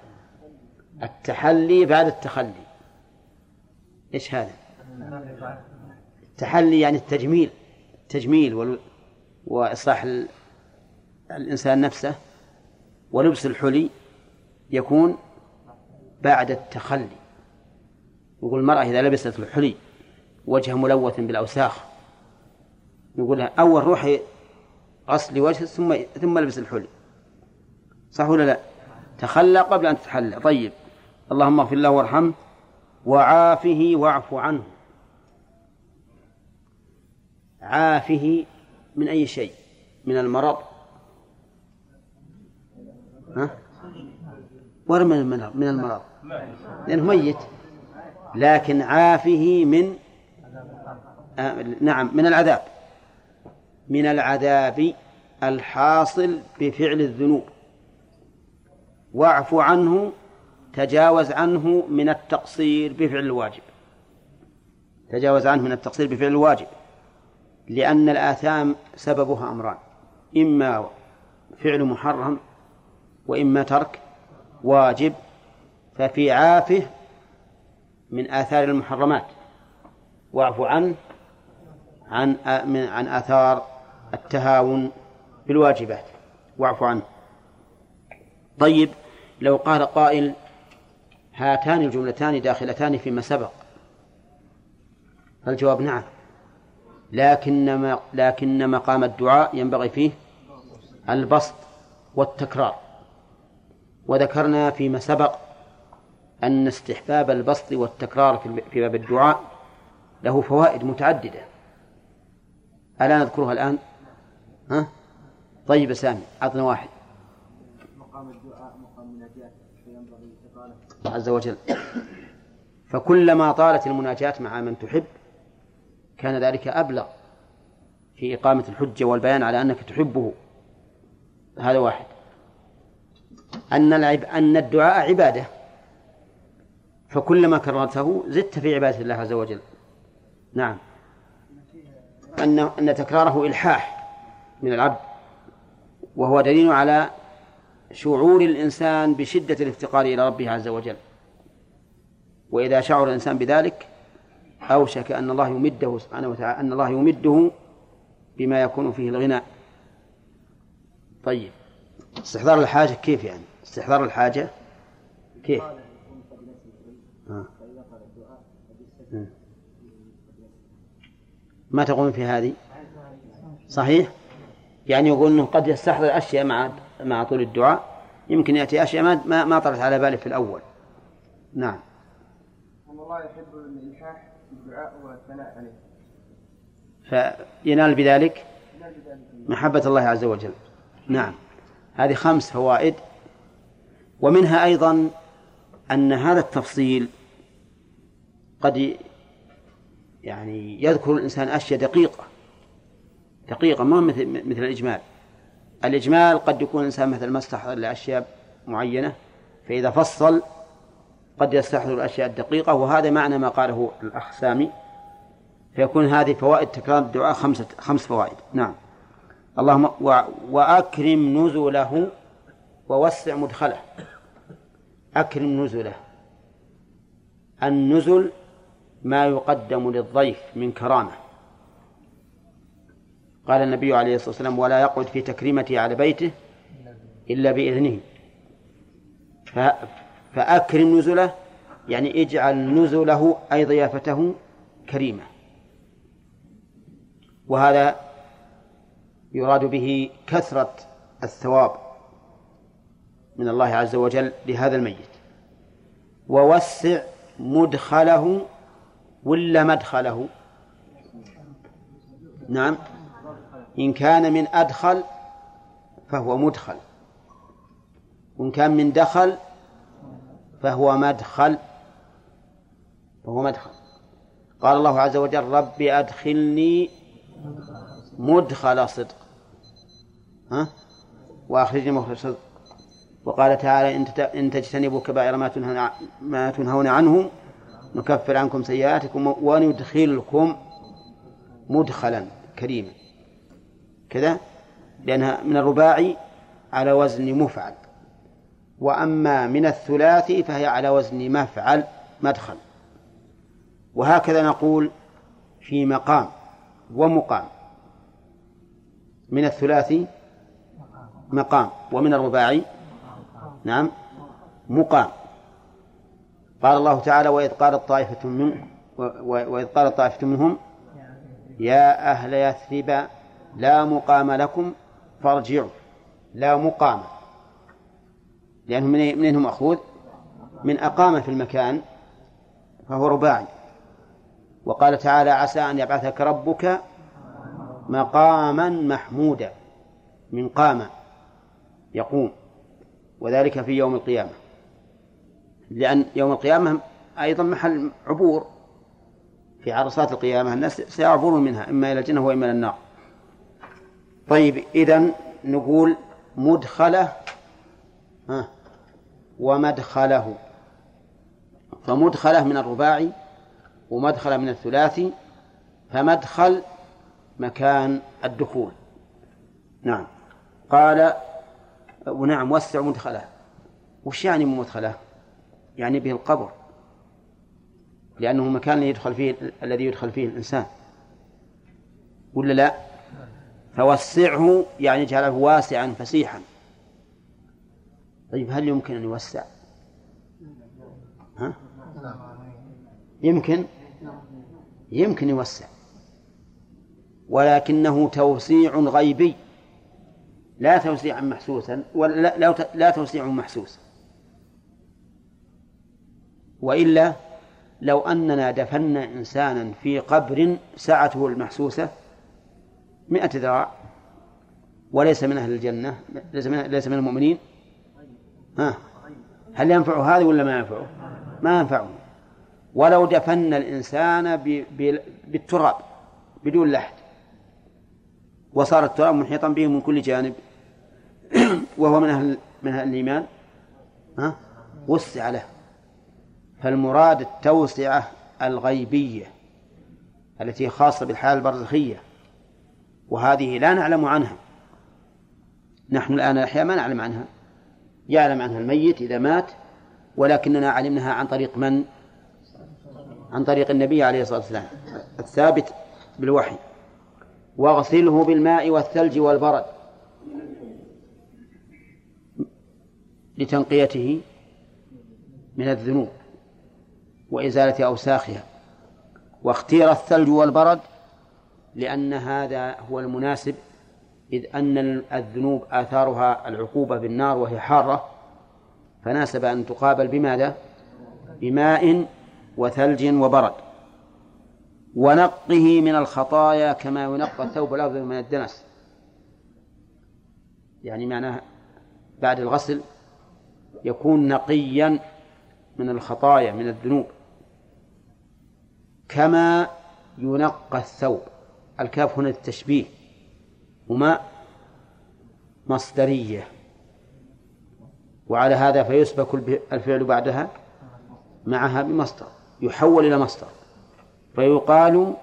التحلي بعد التخلي. إيش هذا؟ التحلي يعني التجميل التجميل وال... وإصلاح ال... الإنسان نفسه ولبس الحلي. يكون بعد التخلي. يقول المرأة إذا لبست الحلي وجه ملوث بالأوساخ نقول لها أول روحي غسل وجه ثم ثم البس الحلي. صح ولا لا؟ تخلى قبل أن تتحلى. طيب. اللهم اغفر له وارحمه وعافه واعف عنه. عافه من أي شيء؟ من المرض. ها؟ المرض من المرض لأنه ميت. لكن عافه من آه نعم من العذاب. من العذاب الحاصل بفعل الذنوب. واعف عنه تجاوز عنه من التقصير بفعل الواجب. تجاوز عنه من التقصير بفعل الواجب. لأن الآثام سببها أمران. إما فعل محرم وإما ترك واجب ففي عافه من آثار المحرمات. واعف عنه عن عن آثار التهاون بالواجبات. واعف عنه. طيب لو قال قائل هاتان الجملتان داخلتان فيما سبق. فالجواب نعم. لكن لكن مقام الدعاء ينبغي فيه البسط والتكرار. وذكرنا فيما سبق أن استحباب البسط والتكرار في- في باب الدعاء له فوائد متعددة. ألا نذكرها الآن؟ ها؟ طيب يا سامي أعطنا واحد. مقام الدعاء مقام النجاة فينبغي الله عز وجل. فكلما طالت المناجاة مع من تحب كان ذلك أبلغ في إقامة الحجة والبيان على أنك تحبه. هذا واحد. أن أن الدعاء عبادة. فكلما كررته زدت في عبادة الله عز وجل. نعم. أن أن تكراره إلحاح من العبد. وهو دليل على شعور الإنسان بشدة الافتقار إلى ربه عز وجل. وإذا شعر الإنسان بذلك أوشك أن الله يمده سبحانه وتعالى أن الله يمده بما يكون فيه الغنى طيب. استحضار الحاجة كيف يعني؟ استحضار الحاجة؟ كيف؟ آه. ما تقولون في هذه؟ صحيح؟ يعني يقول إنه قد يستحضر أشياء مع مع طول الدعاء. يمكن يأتي أشياء ما ما, طرت على باله في الأول. نعم. أن الله يحب الإلحاح بالدعاء والثناء عليه. فينال بذلك؟ محبة الله عز وجل. نعم. هذه خمس فوائد. ومنها أيضا أن هذا التفصيل قد يعني يذكر الإنسان أشياء دقيقة دقيقة ما مثل مثل الإجمال. الإجمال قد يكون الإنسان مثل ما استحضر لأشياء معينة فإذا فصل قد يستحضر الأشياء الدقيقة وهذا معنى ما قاله الأخ سامي. فيكون هذه فوائد تكرار الدعاء خمسة خمس فوائد. نعم. اللهم. وأكرم نزله ووسع مدخله. أكرم نزله. النزل ما يقدم للضيف من كرامة. قال النبي عليه الصلاة والسلام ولا يقعد في تكريمته على بيته إلا بإذنه. فأكرم نزله يعني اجعل نزله أي ضيافته كريمة. وهذا يراد به كثرة الثواب. من الله عز وجل لهذا الميت. ووسع مدخله ولا مدخله؟ نعم. إن كان من أدخل فهو مدخل. وإن كان من دخل فهو مدخل. فهو مدخل. قال الله عز وجل رب أدخلني مدخل صدق. ها؟ وأخرجني مخرج صدق. وقال تعالى إن تجتنبوا كبائر ما تنهون ما تنهون عنه نكفر عنكم سيئاتكم وندخلكم مدخلا كريما. كذا؟ لأنها من الرباعي على وزن مفعل. وأما من الثلاثي فهي على وزن مفعل مدخل. وهكذا نقول في مقام ومقام. من الثلاثي مقام. ومن الرباعي نعم. مقام قال الله تعالى وإذ قالت طائفة من وإذ قالت طائفة منهم يا أهل يثرب لا مقام لكم فارجعوا. لا مقام. لأنه من هو مأخوذ من أقام في المكان فهو رباعي. وقال تعالى عسى أن يبعثك ربك مقاما محمودا. من قام يقوم. وذلك في يوم القيامة. لأن يوم القيامة أيضا محل عبور في عرصات القيامة. الناس سيعبرون منها إما إلى الجنة وإما إلى النار. طيب إذن نقول مدخله ومدخله. فمدخله من الرباعي ومدخله من الثلاثي فمدخل مكان الدخول. نعم. قال ونعم وسع مدخله. وش يعني مدخله؟ يعني به القبر. لأنه مكان يدخل فيه الذي يدخل فيه الإنسان. ولا لا؟ فوسعه يعني اجعله واسعا فسيحا. طيب هل يمكن أن يوسع؟ ها؟ يمكن؟ يمكن يوسع. ولكنه توسيع غيبي. لا توسيعا محسوسا ولا لا, لا توسيع محسوس وإلا لو أننا دفنا إنسانا في قبر سعته المحسوسة مئة ذراع وليس من أهل الجنة ليس من, ليس من المؤمنين. ها؟ هل ينفع هذا ولا ما ينفعه؟ ما ينفعه ولو دفنا الإنسان بالتراب بدون لحد. وصار التراب محيطا به من كل جانب. وهو من أهل من أهل الإيمان. ها؟ وسع له. فالمراد التوسعة الغيبية التي خاصة بالحياة البرزخية. وهذه لا نعلم عنها. نحن الآن الأحياء ما نعلم عنها. يعلم عنها الميت إذا مات ولكننا علمناها عن طريق من؟ عن طريق النبي عليه الصلاة والسلام. الثابت بالوحي. واغسله بالماء والثلج والبرد. لتنقيته من الذنوب وإزالة أوساخها. واختير الثلج والبرد لأن هذا هو المناسب إذ أن الذنوب آثارها العقوبة بالنار وهي حارة. فناسب أن تقابل بماذا؟ بماء وثلج وبرد. ونقه من الخطايا كما ينقى الثوب الأبيض من الدنس. يعني معناه بعد الغسل يكون نقيا من الخطايا من الذنوب. كما ينقى الثوب. الكاف هنا التشبيه هما مصدرية. وعلى هذا فيسبك الفعل بعدها معها بمصدر. يحول إلى مصدر. فيقال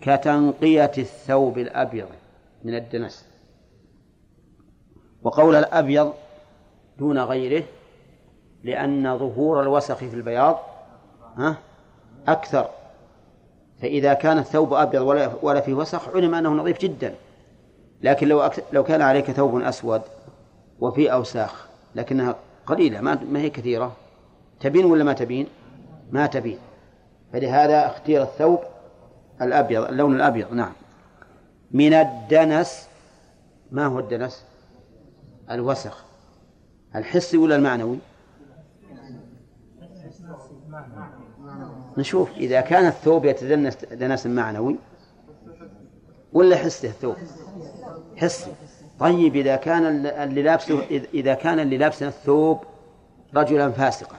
كتنقية الثوب الأبيض من الدنس. وقول الأبيض دون غيره لأن ظهور الوسخ في البياض أكثر. فإذا كان الثوب أبيض ولا ولا فيه وسخ علم أنه نظيف جدا. لكن لو لو كان عليك ثوب أسود وفيه أوساخ لكنها قليلة ما هي كثيرة. تبين ولا ما تبين؟ ما تبين. فلهذا اختير الثوب الأبيض اللون الأبيض نعم. من الدنس ما هو الدنس؟ الوسخ. الحسي ولا المعنوي؟ نشوف إذا كان الثوب يتدنس دنس معنوي ولا حسي الثوب؟ حسي. طيب إذا كان اللي لابسه إذا كان اللي لابسه الثوب رجلا فاسقا.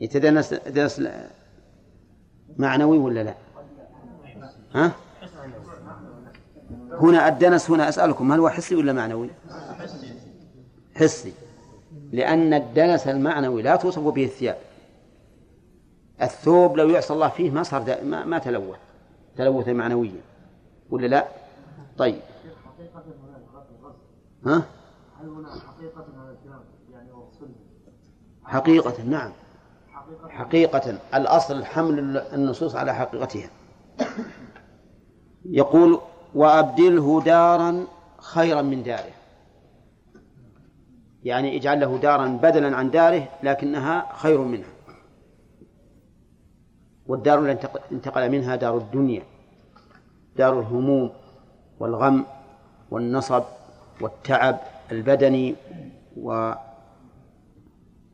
يتدنس دنس معنوي ولا لا؟ ها؟ هنا الدنس هنا أسألكم هل هو حسي ولا معنوي؟ حسي لأن الدنس المعنوي لا توصف به الثياب الثوب لو يعصى الله فيه ما صار ما, ما تلوث تلوثا معنويا ولا لا؟ طيب ها؟ حقيقة نعم حقيقة الأصل حمل النصوص على حقيقتها. يقول وأبدله دارا خيرا من داره. يعني اجعل له دارا بدلا عن داره لكنها خير منها. والدار التي انتقل منها دار الدنيا دار الهموم والغم والنصب والتعب البدني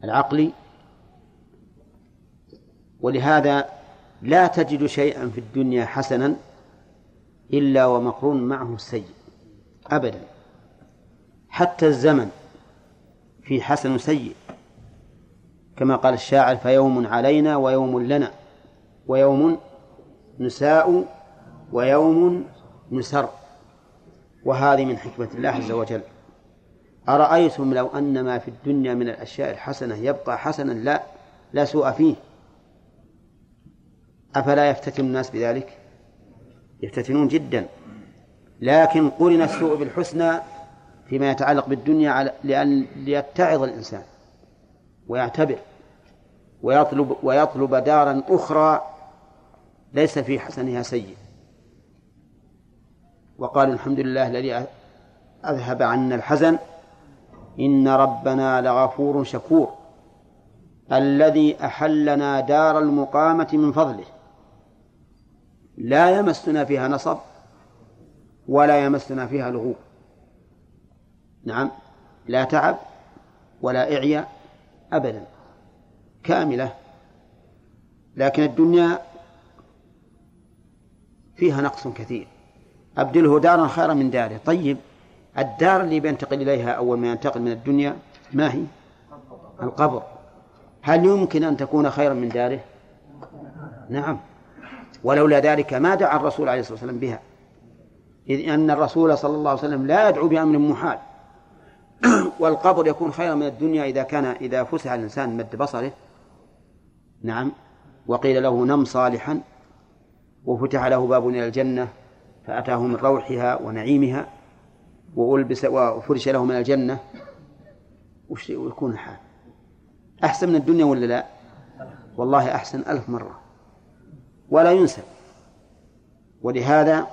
والعقلي. ولهذا لا تجد شيئا في الدنيا حسنا إلا ومقرون معه السيء أبدا. حتى الزمن في حسن سيء كما قال الشاعر فيوم علينا ويوم لنا ويوم نساء ويوم نسر. وهذه من حكمة الله عز وجل. أرأيتم لو أن ما في الدنيا من الأشياء الحسنة يبقى حسنا؟ لا لا سوء فيه. أفلا يفتتن الناس بذلك؟ يفتتنون جدا. لكن قرن السوء بالحسنى فيما يتعلق بالدنيا لأن ليتعظ الإنسان ويعتبر ويطلب ويطلب دارا أخرى ليس في حسنها سيء. وقال الحمد لله الذي أذهب عنا الحزن إن ربنا لغفور شكور الذي أحلنا دار المقامة من فضله. لا يمسنا فيها نصب ولا يمسنا فيها لغوب نعم لا تعب ولا إعياء أبدا كاملة. لكن الدنيا فيها نقص كثير. أبدله دارا خيرا من داره. طيب الدار اللي بينتقل إليها أول ما ينتقل من الدنيا ما هي؟ القبر. هل يمكن أن تكون خيرا من داره؟ نعم. ولولا ذلك ما دعا الرسول عليه الصلاة والسلام بها. إذ أن الرسول صلى الله عليه وسلم لا يدعو بأمر محال. والقبر يكون خيرا من الدنيا إذا كان إذا فسح الإنسان مد بصره. نعم. وقيل له نم صالحا. وفتح له باب إلى الجنة فأتاه من روحها ونعيمها وألبس وفرش له من الجنة. ويكون الحال أحسن من الدنيا ولا لا؟ والله أحسن ألف مرة. ولا ينسى ولهذا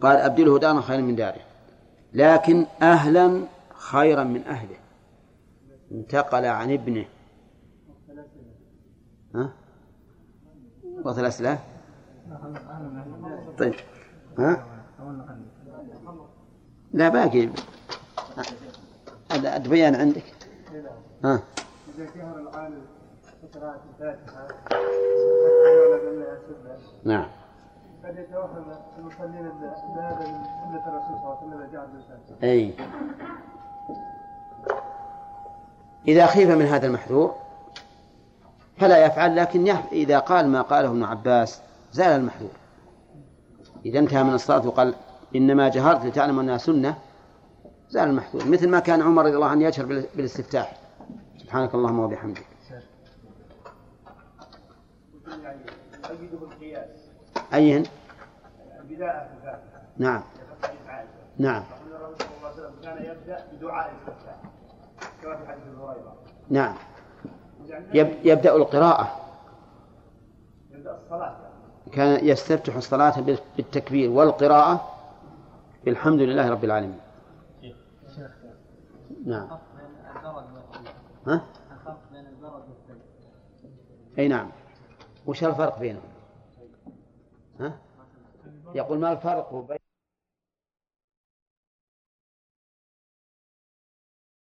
قال أبدله دارا خيرا من داره. لكن أهلا خيرا من أهله. انتقل عن ابنه. ها؟ وثلاث له طيب. ها؟ لا باقي. البيان عندك. ها؟ إذا كان العالم قراءة الفاتحة نعم. قد يتوهم المصلين ذهب من سنة الرسول صلى الله عليه وسلم جعل أي. إذا خيف من هذا المحذور فلا يفعل لكن إذا قال ما قاله ابن عباس زال المحذور. إذا انتهى من الصلاة وقال إنما جهرت لتعلم أنها سنة زال المحذور. مثل ما كان عمر رضي الله عنه يجهر بالاستفتاح. سبحانك اللهم وبحمدك. أين؟ البداية نعم. نعم. كان يبدأ بدعاء كما في حديث هريرة نعم يبدأ القراءة. يبدأ الصلاة كان يستفتح الصلاة بالتكبير والقراءة. بالحمد لله رب العالمين. نعم. ها؟ أي نعم. وش الفرق بينهم؟ ها؟ يقول ما الفرق بين